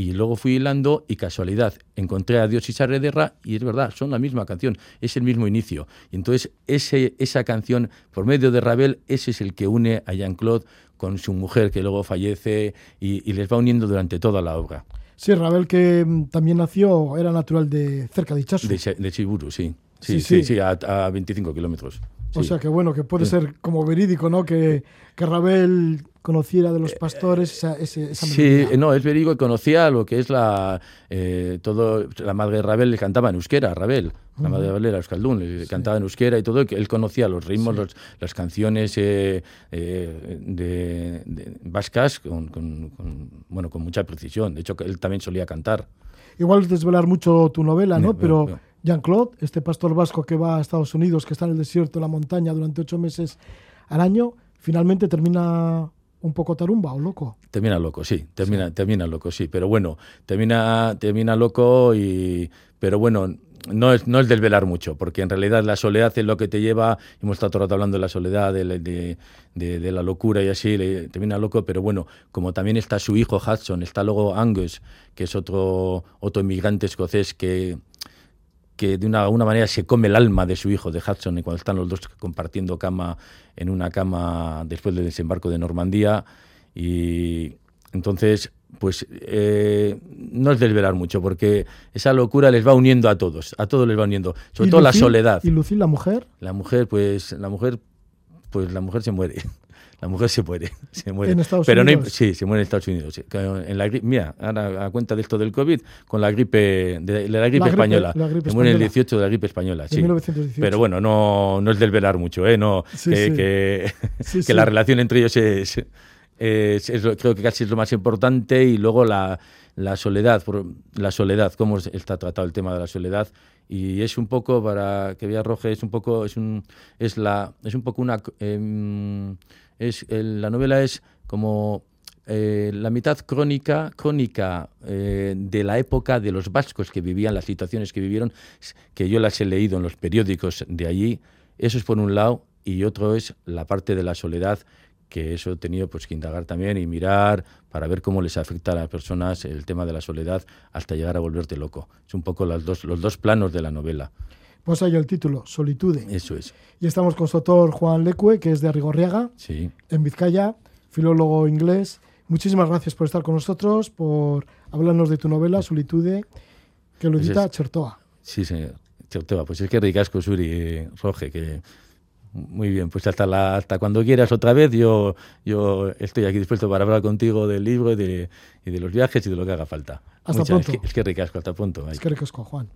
Y luego fui hilando y casualidad, encontré a Dios y Sarrederra y es verdad, son la misma canción, es el mismo inicio. Y entonces ese, esa canción, por medio de Ravel, ese es el que une a Jean-Claude con su mujer que luego fallece y, y les va uniendo durante toda la obra. Sí, Ravel, que mm, también nació, era natural de cerca de Ichazu. De, de Chiburu, sí. Sí, Sí, sí, sí. sí, a, a 25 kilómetros. O Sí. sea que bueno, que puede ser como verídico, ¿no? Que, que Ravel conociera de los pastores esa, ese- esa Sí, eh, no, es verídico y conocía lo que es la eh, todo la madre de Ravel le cantaba en euskera, Ravel, la madre de Ravel era euskaldún, le cantaba en euskera y todo, que él conocía los ritmos, los- las canciones eh, eh, de, de vascas con, con- con, bueno, con mucha precisión. De hecho, que él también solía cantar. Igual es desvelar mucho tu novela, ¿no? No, Pero no. Jean-Claude, este pastor vasco que va a Estados Unidos, que está en el desierto, en la montaña, durante ocho meses al año, finalmente termina un poco tarumba o loco. Termina loco, sí, termina, termina loco, sí, pero bueno, termina, termina loco y, pero bueno, no es, no es desvelar mucho, porque en realidad la soledad es lo que te lleva, hemos estado todo el rato hablando de la soledad, de, la- de- de- de la locura y así, le- termina loco, pero bueno, como también está su hijo Hudson, está luego Angus, que es otro, otro inmigrante escocés que, que de una, alguna manera se come el alma de su hijo, de Hudson, y cuando están los dos compartiendo cama en una cama después del desembarco de Normandía. Y, Entonces, pues eh, no es desvelar mucho, porque esa locura les va uniendo a todos, a todos les va uniendo, sobre ¿Y todo la soledad. ¿Y Lucille, la mujer? La mujer, pues, la mujer, pues la mujer se muere. La mujer se muere, (laughs) se muere. ¿En Estados Pero no Unidos? imp- sí, se muere en Estados Unidos. sí. En la mira, ahora a cuenta de esto del COVID, con la gripe, de, la gripe española. la gripe se muere en el española. 18 de la gripe española, sí. 1918. Pero bueno, no, no es desvelar mucho, ¿eh? No, Sí, que, sí. que, (laughs) la relación entre ellos es, es- es creo que casi es lo más importante y luego la, la soledad, por, la soledad, cómo es- está tratado el tema de la soledad y es un poco para que vea Roge es un poco es un es la es un poco una em, es el- la novela es como eh, la mitad crónica crónica eh, de la época de los vascos que vivían las situaciones que vivieron que yo las he leído en los periódicos de allí. Eso es por un lado y otro es la parte de la soledad que eso he tenido pues que indagar también y mirar para ver cómo les afecta a las personas el tema de la soledad hasta llegar a volverte loco. Es un poco las dos, los dos planos de la novela. Pues ahí el título, Solitude. Eso es. Y estamos con su autor Juan Lecue, que es de Rigorriaga, Sí. en Vizcaya, filólogo inglés. Muchísimas gracias por estar con nosotros, por hablarnos de tu novela, Solitude, que lo Pues edita es- Chertoa. Sí, señor. Cherteva, Pues es que ricasco, Suri eh, Roge, que muy bien, pues hasta la, hasta cuando quieras otra vez, yo, yo estoy aquí dispuesto para hablar contigo del libro y de, y de los viajes y de lo que haga falta. Hasta Muchas- pronto. Es que, es que ricasco, hasta pronto. Es que ricasco, Juan.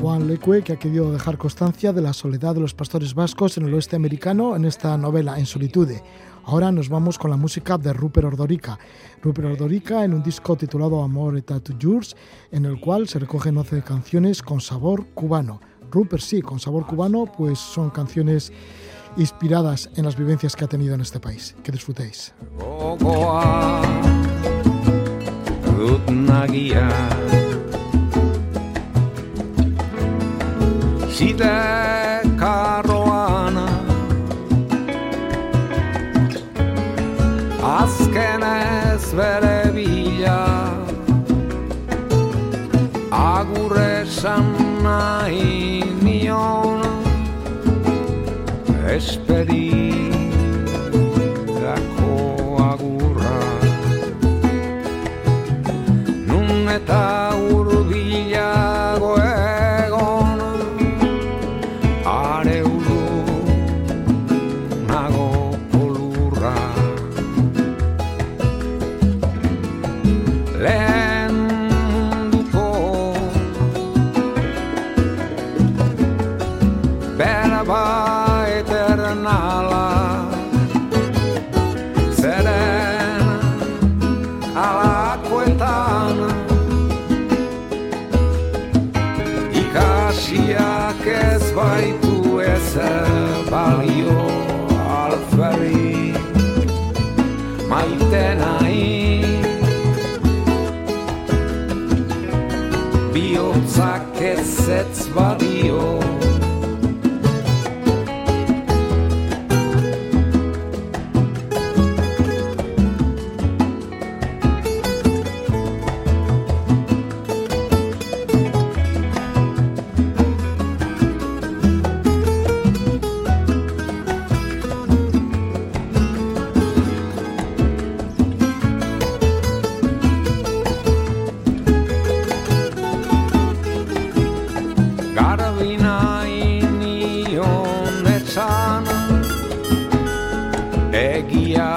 Juan Lecue, que ha querido dejar constancia de la soledad de los pastores vascos en el oeste americano en esta novela, En Solitude. Ahora nos vamos con la música de Rupert Ordorica. Rupert Ordorica en un disco titulado Amor et Yours, en el cual se recogen 11 canciones con sabor cubano. Rupert sí, con sabor cubano, pues son canciones inspiradas en las vivencias que ha tenido en este país. Que disfrutéis. Azken ez bere bila. Agur esan nahi nion Esperi agurra. Nun eta Egia